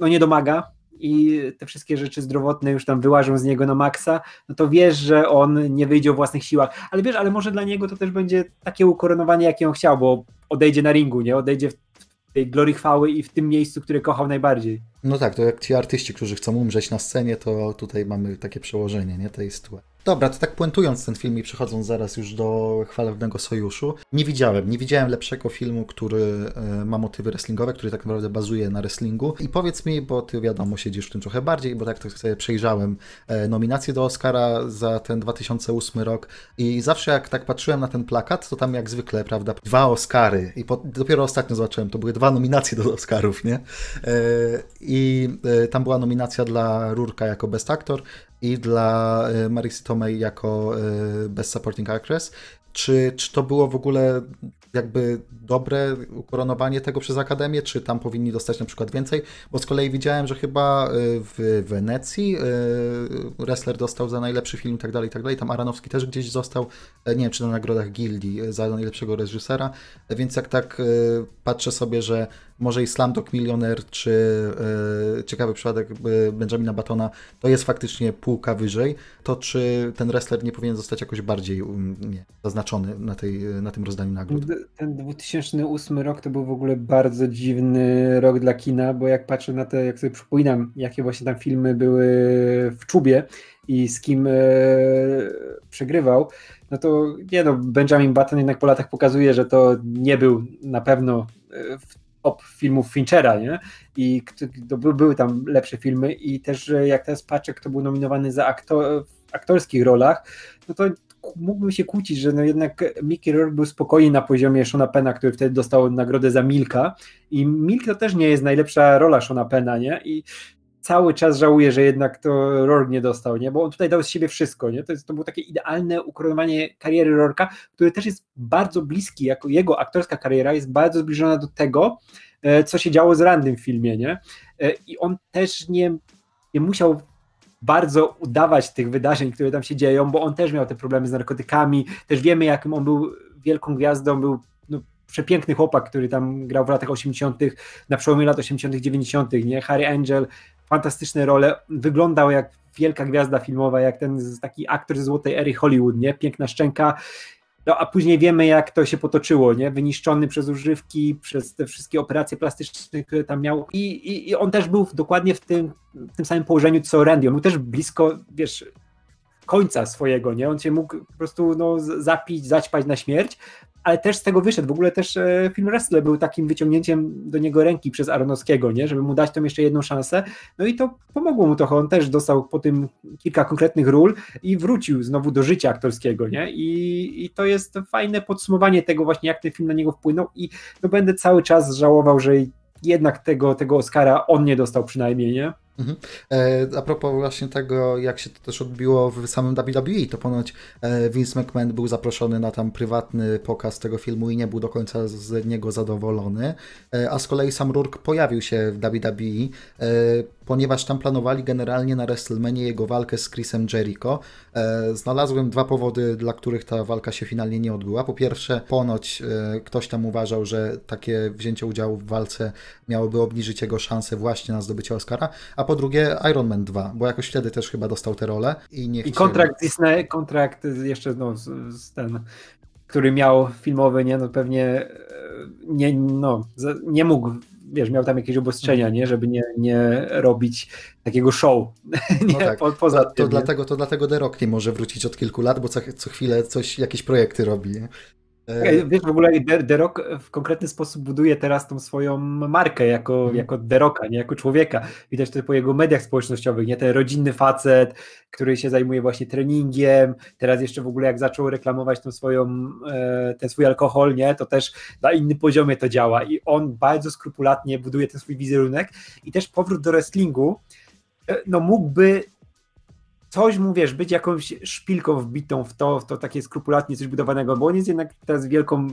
no nie domaga, i te wszystkie rzeczy zdrowotne już tam wyłażą z niego na maksa, no to wiesz, że on nie wyjdzie o własnych siłach. Ale wiesz, ale może dla niego to też będzie takie ukoronowanie, jakie on chciał, bo odejdzie na ringu, nie? Odejdzie w tej glorii chwały i w tym miejscu, które kochał najbardziej. No tak, to jak ci artyści, którzy chcą umrzeć na scenie, to tutaj mamy takie przełożenie, nie? Tej sytuacji. Dobra, to tak puentując ten film i przechodząc zaraz już do chwalebnego sojuszu, nie widziałem, nie widziałem lepszego filmu, który e, ma motywy wrestlingowe, który tak naprawdę bazuje na wrestlingu. I powiedz mi, bo ty wiadomo, siedzisz w tym trochę bardziej, bo tak to sobie przejrzałem e, nominacje do Oscara za ten 2008 rok i zawsze jak tak patrzyłem na ten plakat, to tam jak zwykle, prawda, dwa Oscary i po, dopiero ostatnio zobaczyłem, to były dwa nominacje do Oscarów, nie? E, I tam była nominacja dla Rurka jako Best Actor i dla e, Marysy Tomei jako e, Best Supporting Actress. Czy, czy to było w ogóle jakby dobre ukoronowanie tego przez Akademię, czy tam powinni dostać na przykład więcej? Bo z kolei widziałem, że chyba e, w Wenecji wrestler dostał za najlepszy film i tak dalej, i tak dalej. Tam Aranowski też gdzieś został, nie wiem, czy na nagrodach Gildii za najlepszego reżysera, więc jak tak patrzę sobie, że może i Slamdog Millionaire, czy yy, ciekawy przypadek e, Benjamina Batona, to jest faktycznie półka wyżej, to czy ten wrestler nie powinien zostać jakoś bardziej um, nie, zaznaczony na, tej, na tym rozdaniu nagród? Ten 2008 rok to był w ogóle bardzo dziwny rok dla kina, bo jak patrzę na te, jak sobie przypominam, jakie właśnie tam filmy były w czubie i z kim e, przegrywał, no to nie no, Benjamin Button jednak po latach pokazuje, że to nie był na pewno w top filmów Finchera, nie? I to były tam lepsze filmy i też jak teraz patrzę, kto był nominowany za aktor, w aktorskich rolach, no to mógłbym się kłócić, że no jednak Mickey Rourke był spokojnie na poziomie Shona Pena, który wtedy dostał nagrodę za Milka i Milk to też nie jest najlepsza rola Shona Pena, nie? I cały czas żałuję, że jednak to Rourke nie dostał, nie? Bo on tutaj dał z siebie wszystko, nie? To, jest, to było takie idealne ukoronowanie kariery Rourke'a, który też jest bardzo bliski, jako jego aktorska kariera jest bardzo zbliżona do tego, e, co się działo z Randym w filmie, nie? E, I on też nie, nie musiał bardzo udawać tych wydarzeń, które tam się dzieją, bo on też miał te problemy z narkotykami, też wiemy, jakim on był wielką gwiazdą, był przepiękny chłopak, który tam grał w latach 80., na przełomie lat 80., 90., nie? Harry Angel, fantastyczne role, wyglądał jak wielka gwiazda filmowa, jak ten taki aktor ze złotej ery Hollywood, nie? Piękna szczęka, no a później wiemy, jak to się potoczyło, nie? Wyniszczony przez używki, przez te wszystkie operacje plastyczne, które tam miał. I, i, i on też był dokładnie w tym, w tym samym położeniu co Randy. On był też blisko, wiesz, końca swojego, nie? On się mógł po prostu no, zapić, zaćpać na śmierć, ale też z tego wyszedł. W ogóle też e, film Wrestler był takim wyciągnięciem do niego ręki przez Aronowskiego, nie? żeby mu dać tą jeszcze jedną szansę. No i to pomogło mu trochę. On też dostał po tym kilka konkretnych ról i wrócił znowu do życia aktorskiego. Nie? I, i to jest fajne podsumowanie tego właśnie, jak ten film na niego wpłynął i no będę cały czas żałował, że jednak tego, tego Oscara on nie dostał przynajmniej, nie? Mhm. E, a propos właśnie tego, jak się to też odbiło w samym WWE, to ponoć e, Vince McMahon był zaproszony na tam prywatny pokaz tego filmu i nie był do końca z niego zadowolony, e, a z kolei sam Rourke pojawił się w WWE, ponieważ tam planowali generalnie na WrestleMania jego walkę z Chrisem Jericho. Znalazłem dwa powody, dla których ta walka się finalnie nie odbyła. Po pierwsze, ponoć ktoś tam uważał, że takie wzięcie udziału w walce miałoby obniżyć jego szanse właśnie na zdobycie Oscara, a po drugie Iron Man 2, bo jakoś wtedy też chyba dostał tę rolę i nie I kontrakt Disney, kontrakt jeszcze no, z, z ten, który miał filmowy, nie, no pewnie e, nie, no, nie mógł wiesz, miał tam jakieś obostrzenia, nie, żeby nie, nie robić takiego show. nie, no tak. po, poza to, tym, to dlatego, to dlatego The Rock nie może wrócić od kilku lat, bo co, co chwilę coś, jakieś projekty robi. Nie? Wiesz, w ogóle The Rock w konkretny sposób buduje teraz tą swoją markę jako, mm. jako The Rocka, nie jako człowieka. Widać to po jego mediach społecznościowych, nie? Ten rodzinny facet, który się zajmuje właśnie treningiem, teraz jeszcze w ogóle jak zaczął reklamować tą swoją, e, ten swój alkohol, nie? To też na innym poziomie to działa i on bardzo skrupulatnie buduje ten swój wizerunek i też powrót do wrestlingu e, no mógłby coś mu, wiesz, być jakąś szpilką wbitą w to, w to takie skrupulatnie coś budowanego, bo on jest jednak teraz wielką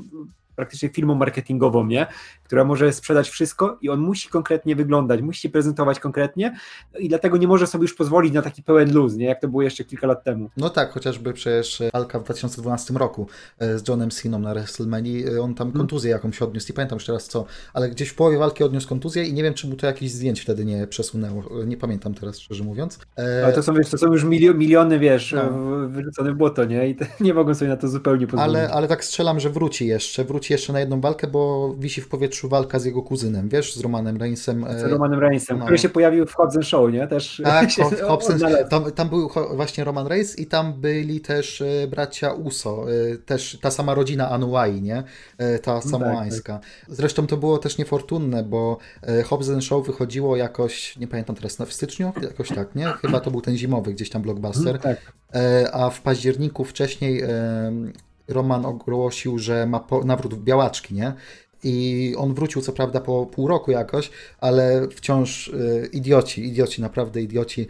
praktycznie firmą marketingową, nie? która może sprzedać wszystko i on musi konkretnie wyglądać, musi się prezentować konkretnie no i dlatego nie może sobie już pozwolić na taki pełen luz, nie? jak to było jeszcze kilka lat temu. No tak, chociażby przecież Alka w 2012 roku e, z Johnem Siną na WrestleMania, e, on tam mhm. kontuzję hmm. jakąś odniósł, nie pamiętam już teraz co, ale gdzieś w połowie walki odniósł kontuzję i nie wiem, czy mu to jakieś zdjęć wtedy nie przesunęło, nie pamiętam teraz szczerze mówiąc. E... Ale to są, wiesz, to są już miliony, wiesz, no. wyrzucone w błoto, nie? I nie mogą sobie na to zupełnie pozwolić. Ale, ale tak strzelam, że wróci jeszcze, wróci jeszcze na jedną walkę, bo wisi w powietrzu walka z jego kuzynem, wiesz, z Romanem Reignsem. Z Romanem Reignsem, no. który się pojawił w Hobson Show, nie? Też tak, Hobson, tam, tam, był właśnie Roman Reigns i tam byli też e, bracia Uso, e, też ta sama rodzina Anuai, nie? E, ta no samoańska. Tak, tak. Zresztą to było też niefortunne, bo Hobson Show wychodziło jakoś, nie pamiętam teraz, w styczniu? Jakoś tak, nie? Chyba to był ten zimowy gdzieś tam blockbuster. Mhm, tak. A w październiku wcześniej Roman ogłosił, że ma nawrót w białaczki, nie? I on wrócił co prawda po pół roku jakoś, ale wciąż y, idioci, idioci, naprawdę idioci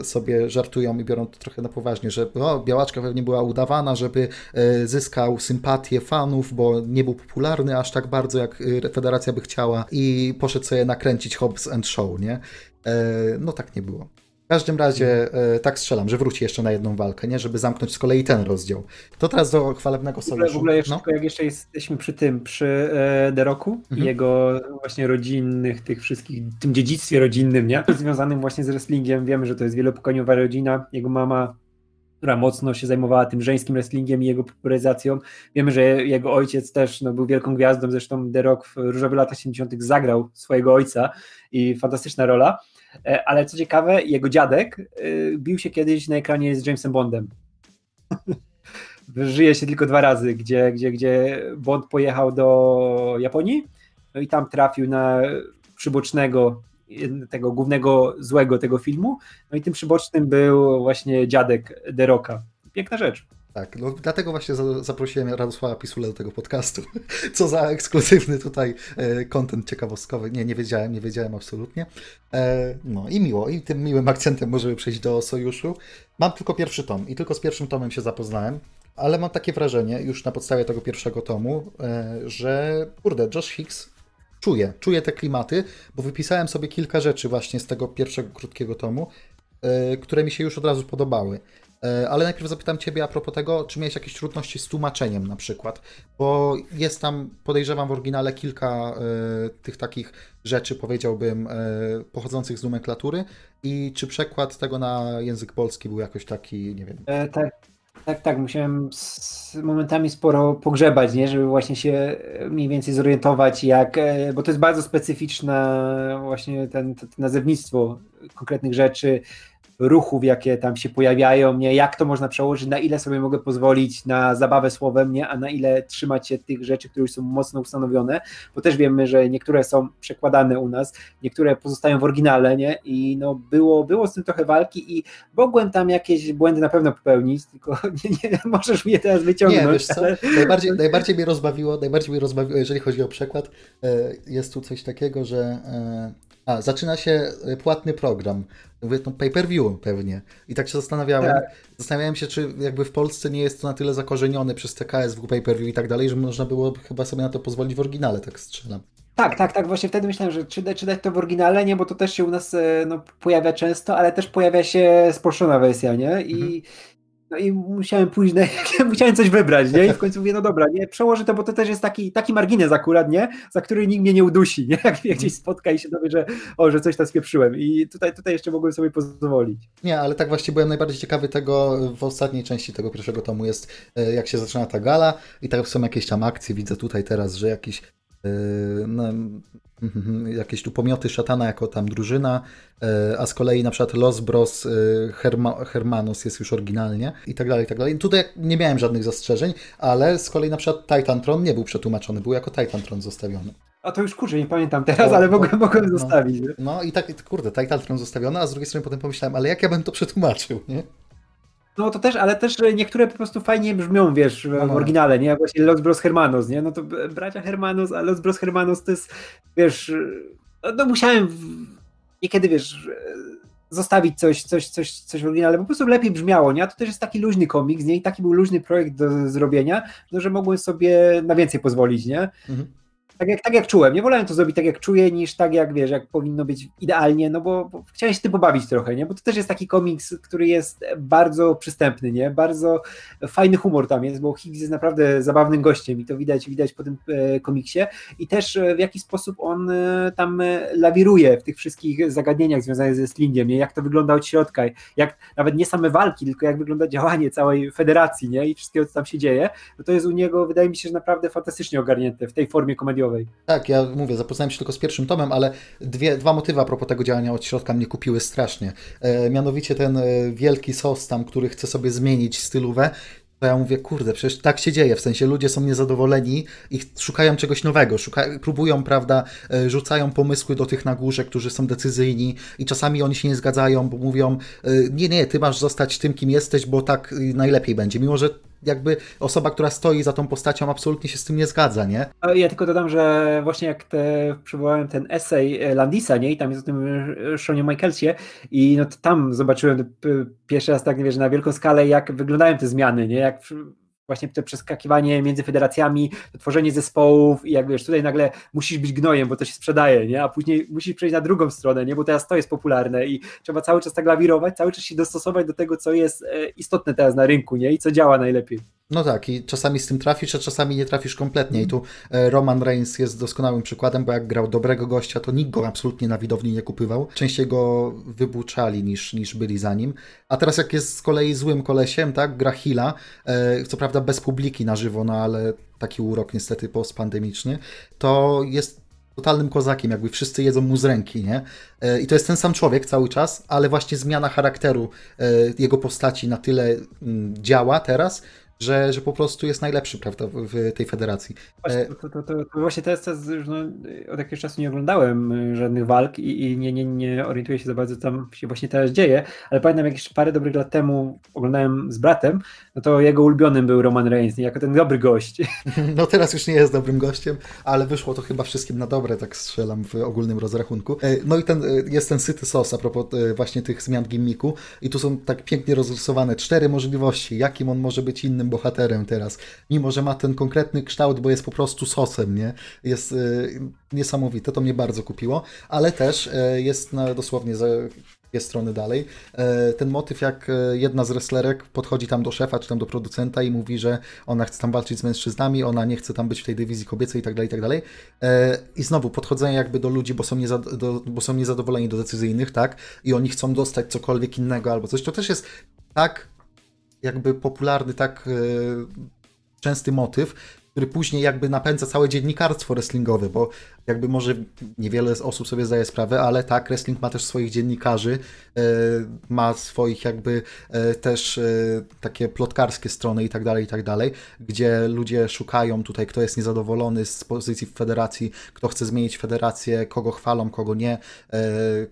y, sobie żartują i biorą to trochę na poważnie, że białaczka pewnie była udawana, żeby y, zyskał sympatię fanów, bo nie był popularny aż tak bardzo, jak federacja by chciała i poszedł sobie nakręcić Hobbs and Show, nie? No tak nie było. W każdym razie e, tak strzelam, że wróci jeszcze na jedną walkę, nie? Żeby zamknąć z kolei ten rozdział. To teraz do chwalebnego sojuszu. W ogóle jeszcze, no? jak jeszcze jesteśmy przy tym, przy e, Deroku mhm. i jego właśnie rodzinnych, tych wszystkich, tym dziedzictwie rodzinnym, nie? Związanym właśnie z wrestlingiem. Wiemy, że to jest wielopokoleniowa rodzina. Jego mama która mocno się zajmowała tym żeńskim wrestlingiem i jego popularyzacją. Wiemy, że jego ojciec też no, był wielką gwiazdą, zresztą The Rock w różowych latach 70. zagrał swojego ojca i fantastyczna rola. E, ale co ciekawe, jego dziadek e, bił się kiedyś na ekranie z Jamesem Bondem. Żyje się tylko dwa razy, gdzie, gdzie, gdzie Bond pojechał do Japonii no i tam trafił na przybocznego tego głównego złego tego filmu. No i tym przybocznym był właśnie dziadek Deroka. Piękna rzecz. Tak, no dlatego właśnie zaprosiłem Radosława Pisule do tego podcastu. Co za ekskluzywny tutaj kontent e, ciekawostkowy. Nie, nie wiedziałem, nie wiedziałem absolutnie. E, no i miło, i tym miłym akcentem możemy przejść do Sojuszu. Mam tylko pierwszy tom i tylko z pierwszym tomem się zapoznałem, ale mam takie wrażenie, już na podstawie tego pierwszego tomu, e, że kurde, Josh Hicks czuje, czuje te klimaty, bo wypisałem sobie kilka rzeczy właśnie z tego pierwszego krótkiego tomu, które mi się już od razu podobały. E, ale najpierw zapytam Ciebie a propos tego, czy miałeś jakieś trudności z tłumaczeniem na przykład, bo jest tam, podejrzewam w oryginale kilka y, tych takich rzeczy, powiedziałbym, y, pochodzących z nomenklatury. I czy przekład tego na język polski był jakoś taki, nie wiem. E, tak, tak, tak, musiałem momentami sporo pogrzebać, nie, żeby właśnie się mniej więcej zorientować, jak, bo to jest bardzo specyficzne właśnie ten, to, to nazewnictwo konkretnych rzeczy, ruchów, jakie tam się pojawiają, nie? jak to można przełożyć, na ile sobie mogę pozwolić na zabawę słowem, nie? a na ile trzymać się tych rzeczy, które już są mocno ustanowione, bo też wiemy, że niektóre są przekładane u nas, niektóre pozostają w oryginale nie? i no było, było z tym trochę walki i mogłem tam jakieś błędy na pewno popełnić, tylko nie, nie możesz mnie teraz wyciągnąć. Nie, wiesz co? Ale... Najbardziej, najbardziej mnie rozbawiło, najbardziej mnie rozbawiło, jeżeli chodzi o przekład, e, jest tu coś takiego, że e, A, zaczyna się y, płatny program. Mówię, to pay-per-view pewnie. I tak się zastanawiałem. Tak. Zastanawiałem się, czy jakby w Polsce nie jest to na tyle zakorzenione przez TKS w pay-per-view i tak dalej, że można było chyba sobie na to pozwolić w oryginale, tak strzelam. Tak, tak, tak. Właśnie wtedy myślałem, że czy, czy dać to w oryginale, nie, bo to też się u nas e, no, pojawia często, ale też pojawia się spolszczona wersja, nie? I, Mhm. No, i musiałem pójść, na, musiałem coś wybrać, nie? I w końcu mówię, no dobra, nie, przełożę to, bo to też jest taki, taki margines akurat, nie? Za który nikt mnie nie udusi, nie? Jak mnie gdzieś spotka i się dowie, że, o, że coś tam spieprzyłem. I tutaj, tutaj jeszcze mogłem sobie pozwolić. Nie, ale tak właściwie byłem najbardziej ciekawy tego w ostatniej części tego pierwszego tomu jest, e, jak się zaczyna ta gala i tak są jakieś tam akcje, widzę tutaj teraz, że jakiś no, mhm, jakieś tu pomioty szatana jako tam drużyna, e, a z kolei na przykład Los Bros e, Herma, Hermanos jest już oryginalnie i tak dalej, i tak dalej. Tutaj nie miałem żadnych zastrzeżeń, ale z kolei na przykład Titantron nie był przetłumaczony, był jako Titantron zostawiony. A to już kurczę, nie pamiętam teraz, ale mogłem, mogłem no. zostawić. Nie? No i tak, kurde, Titantron zostawiony, a z drugiej strony potem pomyślałem, ale jak ja bym to przetłumaczył, nie? No to też, ale też niektóre po prostu fajnie brzmią, wiesz, w, oryginale, nie? Jak Właśnie Los Bros Hermanos, nie? No to b- bracia Hermanos, a Los Bros Hermanos to jest, wiesz, no, no musiałem niekiedy, wiesz, zostawić coś, coś, coś, coś w oryginale, bo po prostu lepiej brzmiało, nie? A to też jest taki luźny komiks, nie? I taki był luźny projekt do zrobienia, no, że mogłem sobie na więcej pozwolić, nie? Mhm. Tak jak, tak jak czułem. Nie wolałem to zrobić tak jak czuję, niż tak jak wiesz, jak powinno być idealnie, no bo, bo chciałem się tym pobawić trochę, nie? Bo to też jest taki komiks, który jest bardzo przystępny, nie? Bardzo fajny humor tam jest, bo Higgs jest naprawdę zabawnym gościem i to widać, widać po tym e, komiksie. I też e, w jaki sposób on e, tam lawiruje w tych wszystkich zagadnieniach związanych ze Slingiem, nie? Jak to wygląda od środka, jak nawet nie same walki, tylko jak wygląda działanie całej federacji, nie? I wszystkiego, co tam się dzieje. No to jest u niego, wydaje mi się, że naprawdę fantastycznie ogarnięte w tej formie komediowej. Tak, ja mówię, zapoznałem się tylko z pierwszym tomem, ale dwie, dwa motywy a propos tego działania od środka mnie kupiły strasznie. E, mianowicie ten e, wielki sos tam, który chce sobie zmienić stylówę, to ja mówię, kurde, przecież tak się dzieje, w sensie ludzie są niezadowoleni i szukają czegoś nowego, próbują, prawda, e, rzucają pomysły do tych na górze, którzy są decyzyjni i czasami oni się nie zgadzają, bo mówią, e, nie, nie, ty masz zostać tym, kim jesteś, bo tak najlepiej będzie, mimo że jakby osoba, która stoi za tą postacią absolutnie się z tym nie zgadza, nie? Ja tylko dodam, że właśnie jak te, przywołałem ten esej e, Landisa, nie? I tam jest o tym e, Seanie Michaelsie i no tam zobaczyłem p- pierwszy raz tak, wiesz, na wielką skalę, jak wyglądają te zmiany, nie? Jak właśnie te przeskakiwanie między federacjami, to tworzenie zespołów i jak wiesz, tutaj nagle musisz być gnojem, bo to się sprzedaje, nie? A później musisz przejść na drugą stronę, nie? Bo teraz to jest popularne i trzeba cały czas tak lawirować, cały czas się dostosować do tego, co jest e, istotne teraz na rynku, nie? I co działa najlepiej. No tak, i czasami z tym trafisz, a czasami nie trafisz kompletnie. I tu e, Roman Reigns jest doskonałym przykładem, bo jak grał dobrego gościa, to nikt go absolutnie na widowni nie kupywał. Częściej go wybuczali niż, niż byli za nim. A teraz jak jest z kolei złym kolesiem, tak, gra Hila, e, co prawda bez publiki na żywo, no ale taki urok niestety postpandemiczny, to jest totalnym kozakiem, jakby wszyscy jedzą mu z ręki, nie? E, I to jest ten sam człowiek cały czas, ale właśnie zmiana charakteru jego postaci na tyle mm, działa teraz, że, że po prostu jest najlepszy, prawda, w, tej federacji. Właśnie, E, to, to, to, to właśnie teraz, teraz już, no, od jakiegoś czasu nie oglądałem y, żadnych walk i, i nie, nie, nie orientuję się za bardzo, co tam się właśnie teraz dzieje, ale pamiętam jak jeszcze parę dobrych lat temu oglądałem z bratem, no to jego ulubionym był Roman Reigns, jako ten dobry gość. No teraz już nie jest dobrym gościem, ale wyszło to chyba wszystkim na dobre, tak strzelam w ogólnym rozrachunku. E, No i ten, e, jest ten syty sos a propos właśnie tych zmian gimmiku i tu są tak pięknie rozrysowane cztery możliwości, jakim on może być innym bohaterem teraz, mimo że ma ten konkretny kształt, bo jest po prostu sosem, nie? Jest e, niesamowite, to mnie bardzo kupiło, ale też e, jest na, dosłownie za dwie strony dalej. E, Ten motyw, jak e, jedna z wrestlerek podchodzi tam do szefa czy tam do producenta i mówi, że ona chce tam walczyć z mężczyznami, ona nie chce tam być w tej dywizji kobiecej i tak dalej, i tak dalej. E, I znowu podchodzenie jakby do ludzi, bo są, niezad- do, bo są niezadowoleni do decyzyjnych, tak? I oni chcą dostać cokolwiek innego albo coś. To też jest tak jakby popularny, tak e, częsty motyw, który później jakby napędza całe dziennikarstwo wrestlingowe, bo jakby może niewiele osób sobie zdaje sprawę, ale tak, wrestling ma też swoich dziennikarzy, e, ma swoich jakby e, też e, takie plotkarskie strony i tak dalej, i tak dalej, gdzie ludzie szukają tutaj, kto jest niezadowolony z pozycji w federacji, kto chce zmienić federację, kogo chwalą, kogo nie,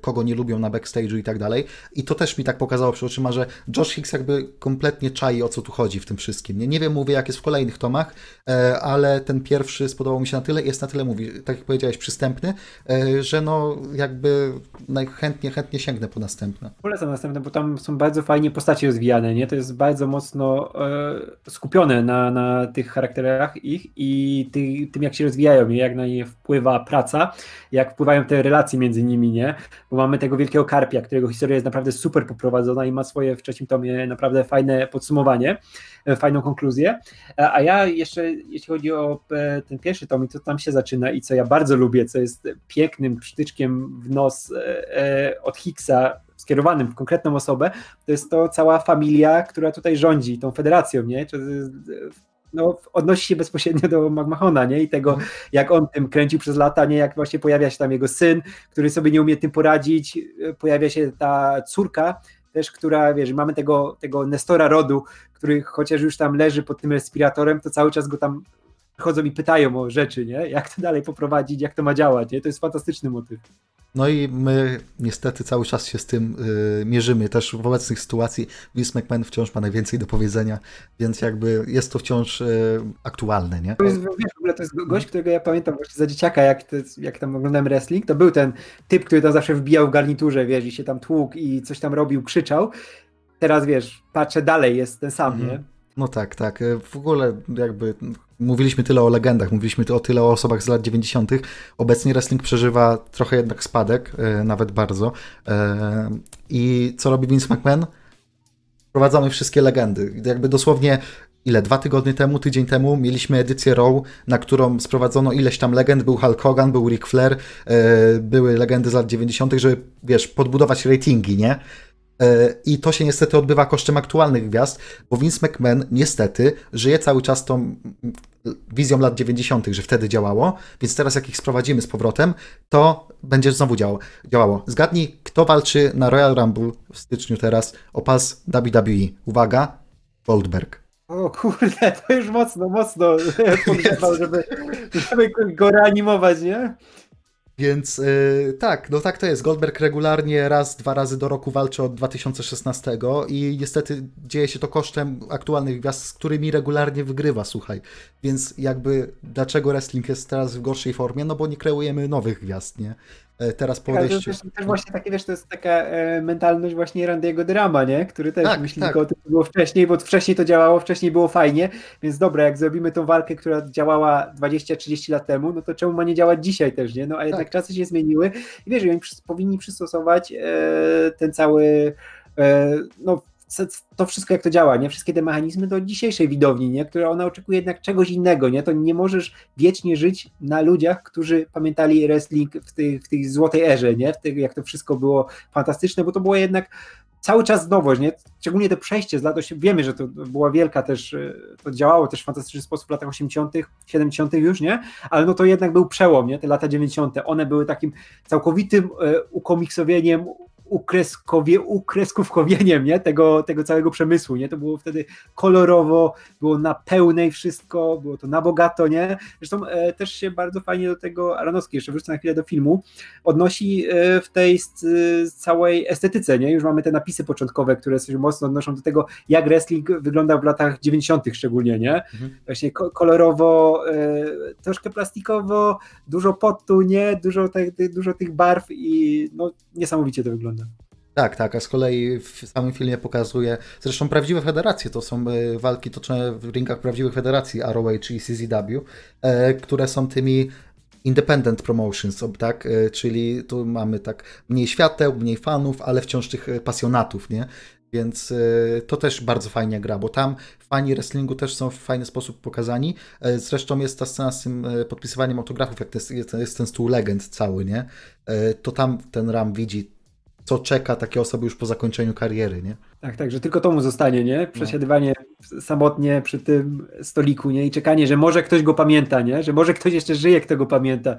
kogo nie lubią na backstage'u i tak dalej. I to też mi tak pokazało przed oczyma, że Josh Hicks jakby kompletnie czai, o co tu chodzi w tym wszystkim. Nie, nie wiem, mówię, jak jest w kolejnych tomach, ale ten pierwszy spodobał mi się na tyle, jest na tyle, mówi, tak jak powiedziałeś, powiedziałeś, przystępny, e, że no jakby najchętniej chętnie sięgnę po następne. Polecam następne, bo tam są bardzo fajnie postacie rozwijane, nie? To jest bardzo mocno e, skupione na, na tych charakterach ich i ty, tym, jak się rozwijają, nie? jak na nie wpływa praca, jak wpływają te relacje między nimi, nie? Bo mamy tego wielkiego karpia, którego historia jest naprawdę super poprowadzona i ma swoje w trzecim tomie naprawdę fajne podsumowanie, e, fajną konkluzję. A ja jeszcze, jeśli chodzi o e, ten pierwszy tom, to tam się zaczyna i co ja bardzo lubię, co jest pięknym przytyczkiem w nos e, od Hicksa, skierowanym w konkretną osobę, to jest to cała familia, która tutaj rządzi tą federacją, nie? no, odnosi się bezpośrednio do McMahona, nie? I tego, jak on tym kręcił przez lata, nie? Jak właśnie pojawia się tam jego syn, który sobie nie umie tym poradzić, pojawia się ta córka, też, która, wiesz, mamy tego, tego Nestora rodu, który chociaż już tam leży pod tym respiratorem, to cały czas go tam chodzą i pytają o rzeczy, nie? Jak to dalej poprowadzić, jak to ma działać, nie? To jest fantastyczny motyw. No i my niestety cały czas się z tym y, mierzymy. Też w obecnych sytuacji Vince McMahon wciąż ma najwięcej do powiedzenia, więc jakby jest to wciąż y, aktualne, nie? To jest, wiesz, w ogóle to jest gość, którego ja pamiętam właśnie za dzieciaka, jak, to, jak tam oglądałem wrestling, to był ten typ, który tam zawsze wbijał w garniturze, wiesz, i się tam tłukł i coś tam robił, krzyczał. Teraz, wiesz, patrzę dalej, jest ten sam, mhm. nie? No tak, tak. W ogóle jakby mówiliśmy tyle o legendach, mówiliśmy o tyle o osobach z lat 90. Obecnie wrestling przeżywa trochę jednak spadek, e, nawet bardzo. E, I co robi Vince McMahon? Wprowadzamy wszystkie legendy. Jakby dosłownie ile, dwa tygodnie temu, tydzień temu mieliśmy edycję Raw, na którą sprowadzono ileś tam legend, był Hulk Hogan, był Ric Flair, e, były legendy z lat 90., żeby, wiesz, podbudować ratingi, nie? E, I to się niestety odbywa kosztem aktualnych gwiazd, bo Vince McMahon niestety żyje cały czas tą wizją lat 90., że wtedy działało, więc teraz jak ich sprowadzimy z powrotem, to będzie znowu działało. działało. Zgadnij, kto walczy na Royal Rumble w styczniu teraz o pas WWE. Uwaga, Goldberg. O kurde, to już mocno, mocno podgrzewał, żeby, żeby go reanimować, nie? Więc yy, tak, no tak to jest. Goldberg regularnie raz, dwa razy do roku walczy od 2016 i niestety dzieje się to kosztem aktualnych gwiazd, z którymi regularnie wygrywa, słuchaj. Więc jakby dlaczego wrestling jest teraz w gorszej formie? No bo nie kreujemy nowych gwiazd, nie? E, teraz po odejściu. To jest też właśnie takie, wiesz, to jest taka e, mentalność właśnie Randy'ego Drama, nie? Który też tak, myśli tak. o tym, co było wcześniej, bo wcześniej to działało, wcześniej było fajnie, więc dobra, jak zrobimy tą walkę, która działała 20-30 lat temu, no to czemu ma nie działać dzisiaj też, nie? No a jednak tak. czasy się zmieniły i wiesz, oni powinni przystosować e, ten cały no to wszystko jak to działa, nie? Wszystkie te mechanizmy do dzisiejszej widowni, nie? Która ona oczekuje jednak czegoś innego, nie? To nie możesz wiecznie żyć na ludziach, którzy pamiętali wrestling w tej, w tej złotej erze, nie? W tej, jak to wszystko było fantastyczne, bo to było jednak cały czas nowość, nie? Szczególnie to przejście z lat 80. Wiemy, że to była wielka też, e, to działało też w fantastyczny sposób w latach 80., 70. już, nie? Ale no to jednak był przełom, nie? Te lata 90. One były takim całkowitym e, ukomiksowieniem, ukreskowie, ukreskówkowieniem nie? Tego, tego całego przemysłu. Nie? To było wtedy kolorowo, było na pełnej wszystko, było to na bogato. Nie? Zresztą e, też się bardzo fajnie do tego, Aronowski, jeszcze wrócę na chwilę do filmu, odnosi e, w tej całej estetyce. Nie? Już mamy te napisy początkowe, które się mocno odnoszą do tego, jak wrestling wyglądał w latach 90. szczególnie. Nie? Mhm. Właśnie kolorowo, e, troszkę plastikowo, dużo potu, nie? Dużo, te, dużo tych barw i no, niesamowicie to wygląda. Tak, tak, a z kolei w samym filmie pokazuje, zresztą prawdziwe federacje to są e, walki toczone w ringach prawdziwych federacji ROH i CZW, e, które są tymi independent promotions, tak, e, czyli tu mamy tak mniej świateł, mniej fanów, ale wciąż tych pasjonatów, nie? Więc to też bardzo fajnie gra, bo tam fani wrestlingu też są w fajny sposób pokazani. Zresztą jest ta scena z tym podpisywaniem autografów, jak to jest, jest ten stół legend cały, nie? To tam ten Ram widzi co czeka takie osoby już po zakończeniu kariery, nie? Tak, tak, że tylko to mu zostanie, nie? Przesiadywanie no. samotnie przy tym stoliku, nie? I czekanie, że może ktoś go pamięta, nie? Że może ktoś jeszcze żyje, kto go pamięta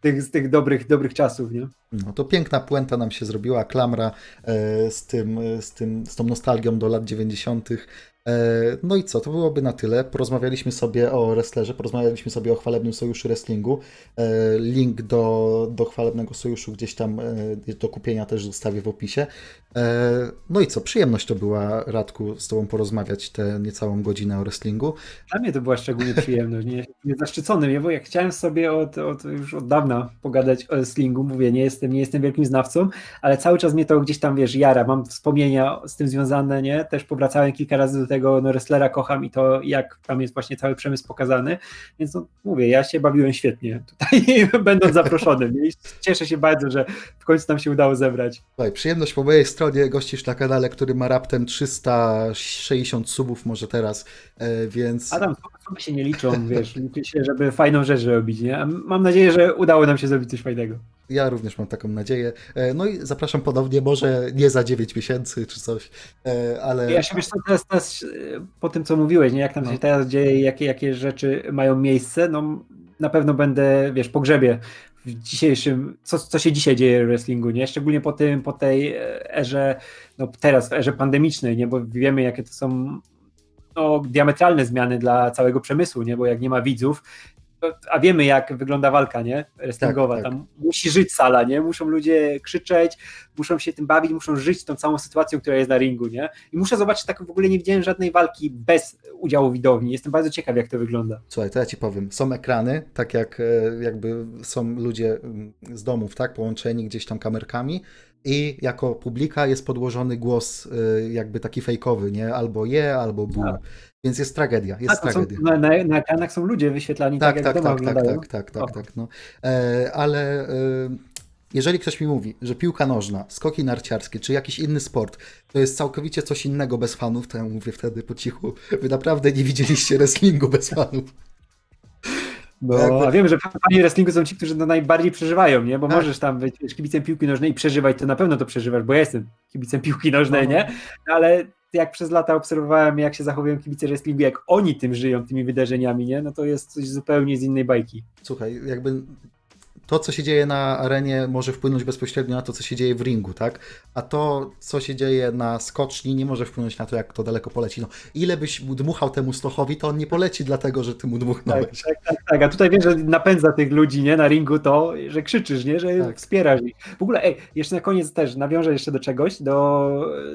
tych, z tych dobrych, dobrych czasów, nie? No to piękna puenta nam się zrobiła, klamra e, z tym, z tym, z tą nostalgią do lat 90. No i co, to byłoby na tyle. Porozmawialiśmy sobie o wrestlerze, porozmawialiśmy sobie o chwalebnym sojuszu wrestlingu. Link do, do chwalebnego sojuszu gdzieś tam do kupienia też zostawię w opisie. No i co, przyjemność to była, Radku, z Tobą porozmawiać tę niecałą godzinę o wrestlingu. Dla mnie to była szczególnie przyjemność, nie, nie zaszczycony, nie? bo jak chciałem sobie od, od, już od dawna pogadać o wrestlingu, mówię, nie jestem, nie jestem wielkim znawcą, ale cały czas mnie to gdzieś tam, wiesz, jara, mam wspomnienia z tym związane, nie? Też powracałem kilka razy do tego, no wrestlera kocham i to, jak tam jest właśnie cały przemysł pokazany, więc no, mówię, ja się bawiłem świetnie tutaj, będąc zaproszonym i cieszę się bardzo, że w końcu nam się udało zebrać. Słuchaj, przyjemność po mojej stronie, gościsz na kanale, który ma raptem 360 subów może teraz, e, więc... A tam suby się nie liczą, wiesz, liczy się, żeby fajną rzecz robić, nie? mam nadzieję, że udało nam się zrobić coś fajnego. Ja również mam taką nadzieję. E, no i zapraszam ponownie, może nie za 9 miesięcy czy coś, e, ale... Ja się wiesz, teraz, teraz po tym, co mówiłeś, nie? jak tam no. się teraz dzieje, jakie, jakie rzeczy mają miejsce, no na pewno będę, wiesz, po grzebie w dzisiejszym, co, co się dzisiaj dzieje w wrestlingu, nie? Szczególnie po tym, po tej erze, no teraz w erze pandemicznej, nie? Bo wiemy, jakie to są no, diametralne zmiany dla całego przemysłu, nie? Bo jak nie ma widzów, a wiemy jak wygląda walka, nie? Wrestlingowa. Tak, tak. Tam musi żyć sala, nie? Muszą ludzie krzyczeć, muszą się tym bawić, muszą żyć tą całą sytuacją, która jest na ringu, nie? I muszę zobaczyć, tak w ogóle nie widziałem żadnej walki bez udziału widowni. Jestem bardzo ciekaw, jak to wygląda. Słuchaj, to ja ci powiem. Są ekrany, tak jak e, jakby są ludzie mm, z domów, tak? Połączeni gdzieś tam kamerkami i jako publika jest podłożony głos e, jakby taki fejkowy, nie? Albo je, albo bu. Tak. Więc jest tragedia, jest A, tragedia. Są, na, na, na, ekranach są ludzie wyświetlani tak, tak, tak jak tak, tak, tak, tak, tak, tak, no. E, ale e, jeżeli ktoś mi mówi, że piłka nożna, skoki narciarskie, czy jakiś inny sport, to jest całkowicie coś innego bez fanów, to ja mówię wtedy po cichu, wy naprawdę nie widzieliście wrestlingu bez fanów. Jakby... a wiem, że fani wrestlingu są ci, którzy to najbardziej przeżywają, nie? Bo tak. możesz tam być kibicem piłki nożnej i przeżywać, to na pewno to przeżywasz, bo ja jestem kibicem piłki nożnej, no. nie? Ale jak przez lata obserwowałem, jak się zachowują kibice wrestlingu, jak oni tym żyją, tymi wydarzeniami, nie? No to jest coś zupełnie z innej bajki. Słuchaj, jakby to, co się dzieje na arenie, może wpłynąć bezpośrednio na to, co się dzieje w ringu, tak? A to, co się dzieje na skoczni, nie może wpłynąć na to, jak to daleko poleci. No, ile byś dmuchał temu Stochowi, to on nie poleci dlatego, że ty mu dmuchnąłeś. Tak, tak, tak, tak. A tutaj wiesz, że napędza tych ludzi, nie? Na ringu to, że krzyczysz, nie? Że tak. wspierasz ich. W ogóle, ej, jeszcze na koniec też nawiążę jeszcze do czegoś, do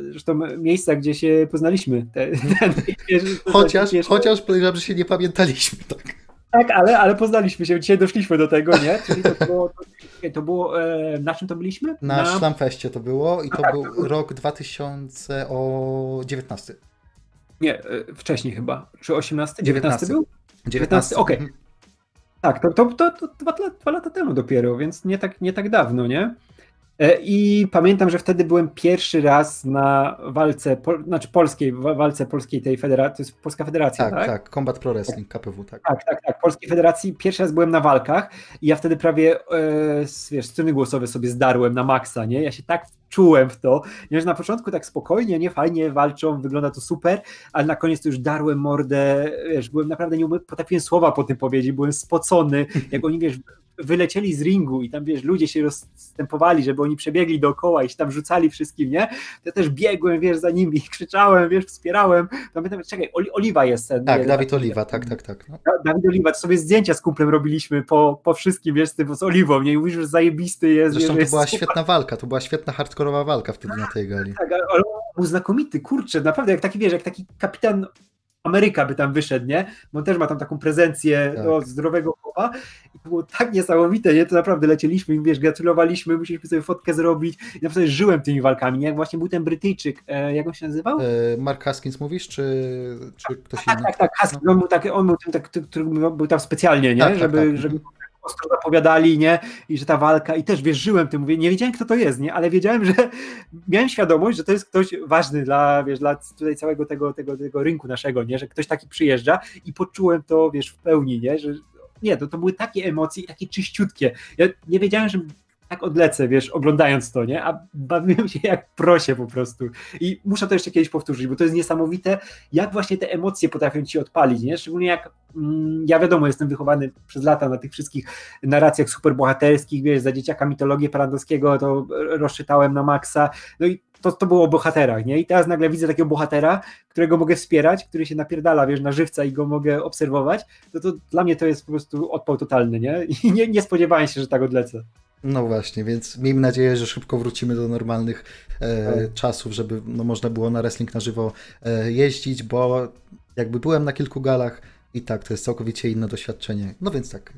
zresztą miejsca, gdzie się poznaliśmy. Te, ten, chociaż, jeszcze... chociaż podejrzewam, że się nie pamiętaliśmy, tak. Tak, ale, ale poznaliśmy się, dzisiaj doszliśmy do tego, nie? Czyli to było, to, to było e, na czym to byliśmy? Na, na... Szlamfeście to było i to tak, był to... rok 2019. Nie, e, wcześniej chyba. Czy 18? 19, 19 był? 19, okej. Okay. Mhm. Tak, to, to, to, to dwa, dwa, lata temu dopiero, więc nie tak, nie tak dawno, nie? E, I pamiętam, że wtedy byłem pierwszy raz na walce, po, znaczy polskiej, walce polskiej tej federacji, to jest Polska Federacja, tak? Tak, tak, Combat Pro Wrestling, KPW, tak. Tak, tak, tak, Polskiej Federacji. Pierwszy raz byłem na walkach i ja wtedy prawie, e, wiesz, strony głosowe sobie zdarłem na maksa, nie? Ja się tak czułem w to, nie, że na początku tak spokojnie, nie, fajnie walczą, wygląda to super, ale na koniec to już darłem mordę, wiesz, byłem naprawdę, nie potrafiłem słowa po tym powiedzieć, byłem spocony, jak oni, wiesz, wylecieli z ringu i tam, wiesz, ludzie się rozstępowali, żeby oni przebiegli dookoła i się tam rzucali wszystkim, nie? To ja też biegłem, wiesz, za nimi, krzyczałem, wiesz, wspierałem. Pamiętam, czekaj, Oliwa jest ten. Tak, nie, Dawid Oliwa, tak, tak, tak. No. Dawid Oliwa, to sobie zdjęcia z kumplem robiliśmy po, po wszystkim, wiesz, z tym, z Oliwą, nie? I mówisz, że zajebisty jest. Zresztą wiesz, to była świetna walka, to była świetna hardkorowa walka wtedy na tej gali. Tak, ale był znakomity, kurczę, naprawdę, jak taki, wiesz, jak taki kapitan Ameryka by tam wyszedł, nie? Bo on też ma tam taką prezencję tak. o, zdrowego chłopa i to było tak niesamowite, nie? To naprawdę lecieliśmy i wiesz, gratulowaliśmy, musieliśmy sobie fotkę zrobić i naprawdę żyłem tymi walkami, nie? Jak właśnie był ten Brytyjczyk, e, jak on się nazywał? E, Mark Haskins mówisz, czy, czy ktoś tak, inny? Tak, tak, tak, Haskins, no. on był, taki, on był ten, tak, który był tam specjalnie, nie? Tak, tak żeby, tak, żeby ostro zapowiadali, nie? I że ta walka, i też wierzyłem tym, mówię, nie wiedziałem kto to jest, nie? Ale wiedziałem, że miałem świadomość, że to jest ktoś ważny dla, wiesz, dla tutaj całego tego, tego, tego rynku naszego, nie? Że ktoś taki przyjeżdża i poczułem to, wiesz, w pełni, nie? Że nie, to, to były takie emocje i takie czyściutkie. Ja nie wiedziałem, że tak odlecę, wiesz, oglądając to, nie? A bawiłem się jak prosie po prostu. I muszę to jeszcze kiedyś powtórzyć, bo to jest niesamowite, jak właśnie te emocje potrafią ci odpalić, nie? Szczególnie jak mm, ja wiadomo, jestem wychowany przez lata na tych wszystkich narracjach superbohaterskich, wiesz, za dzieciaka mitologię Parandowskiego to rozczytałem na maksa, no i to, to było o bohaterach, nie? I teraz nagle widzę takiego bohatera, którego mogę wspierać, który się napierdala, wiesz, na żywca i go mogę obserwować, to, to dla mnie to jest po prostu odpał totalny, nie? I nie, nie spodziewałem się, że tak odlecę. No właśnie, więc miejmy nadzieję, że szybko wrócimy do normalnych e, czasów, żeby no, można było na wrestling na żywo e, jeździć, bo jakby byłem na kilku galach i tak, to jest całkowicie inne doświadczenie. No więc tak,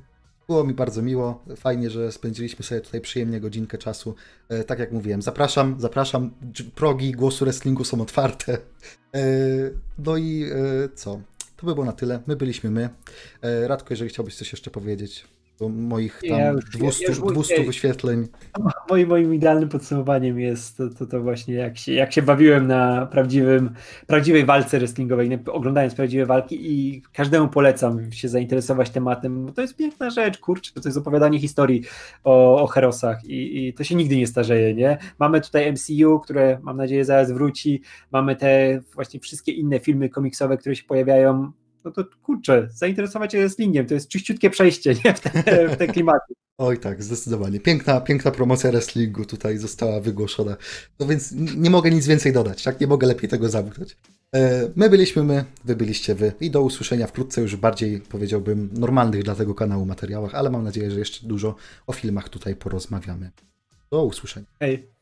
było mi bardzo miło. Fajnie, że spędziliśmy sobie tutaj przyjemnie godzinkę czasu. E, tak jak mówiłem, zapraszam, zapraszam. Progi głosu wrestlingu są otwarte. E, no i e, co? To by było na tyle. My byliśmy my. E, Radko, jeżeli chciałbyś coś jeszcze powiedzieć do moich tam ja już, 200, ja już 200 wyświetleń. Moim, moim idealnym podsumowaniem jest to, to, to, właśnie jak się, jak się bawiłem na prawdziwym, prawdziwej walce wrestlingowej, oglądając prawdziwe walki i każdemu polecam się zainteresować tematem, bo to jest piękna rzecz, kurczę, to jest opowiadanie historii o, o herosach i, i to się nigdy nie starzeje, nie? Mamy tutaj MCU, które mam nadzieję zaraz wróci, mamy te właśnie wszystkie inne filmy komiksowe, które się pojawiają no to kurczę, zainteresować się wrestlingiem, to jest czyściutkie przejście nie? w, te, w te klimaty. Oj tak, zdecydowanie. Piękna, piękna promocja wrestlingu tutaj została wygłoszona. No więc nie mogę nic więcej dodać, tak? Nie mogę lepiej tego zamknąć. E, my byliśmy my, wy byliście wy i do usłyszenia wkrótce już bardziej, powiedziałbym, normalnych dla tego kanału materiałach, ale mam nadzieję, że jeszcze dużo o filmach tutaj porozmawiamy. Do usłyszenia. Hej.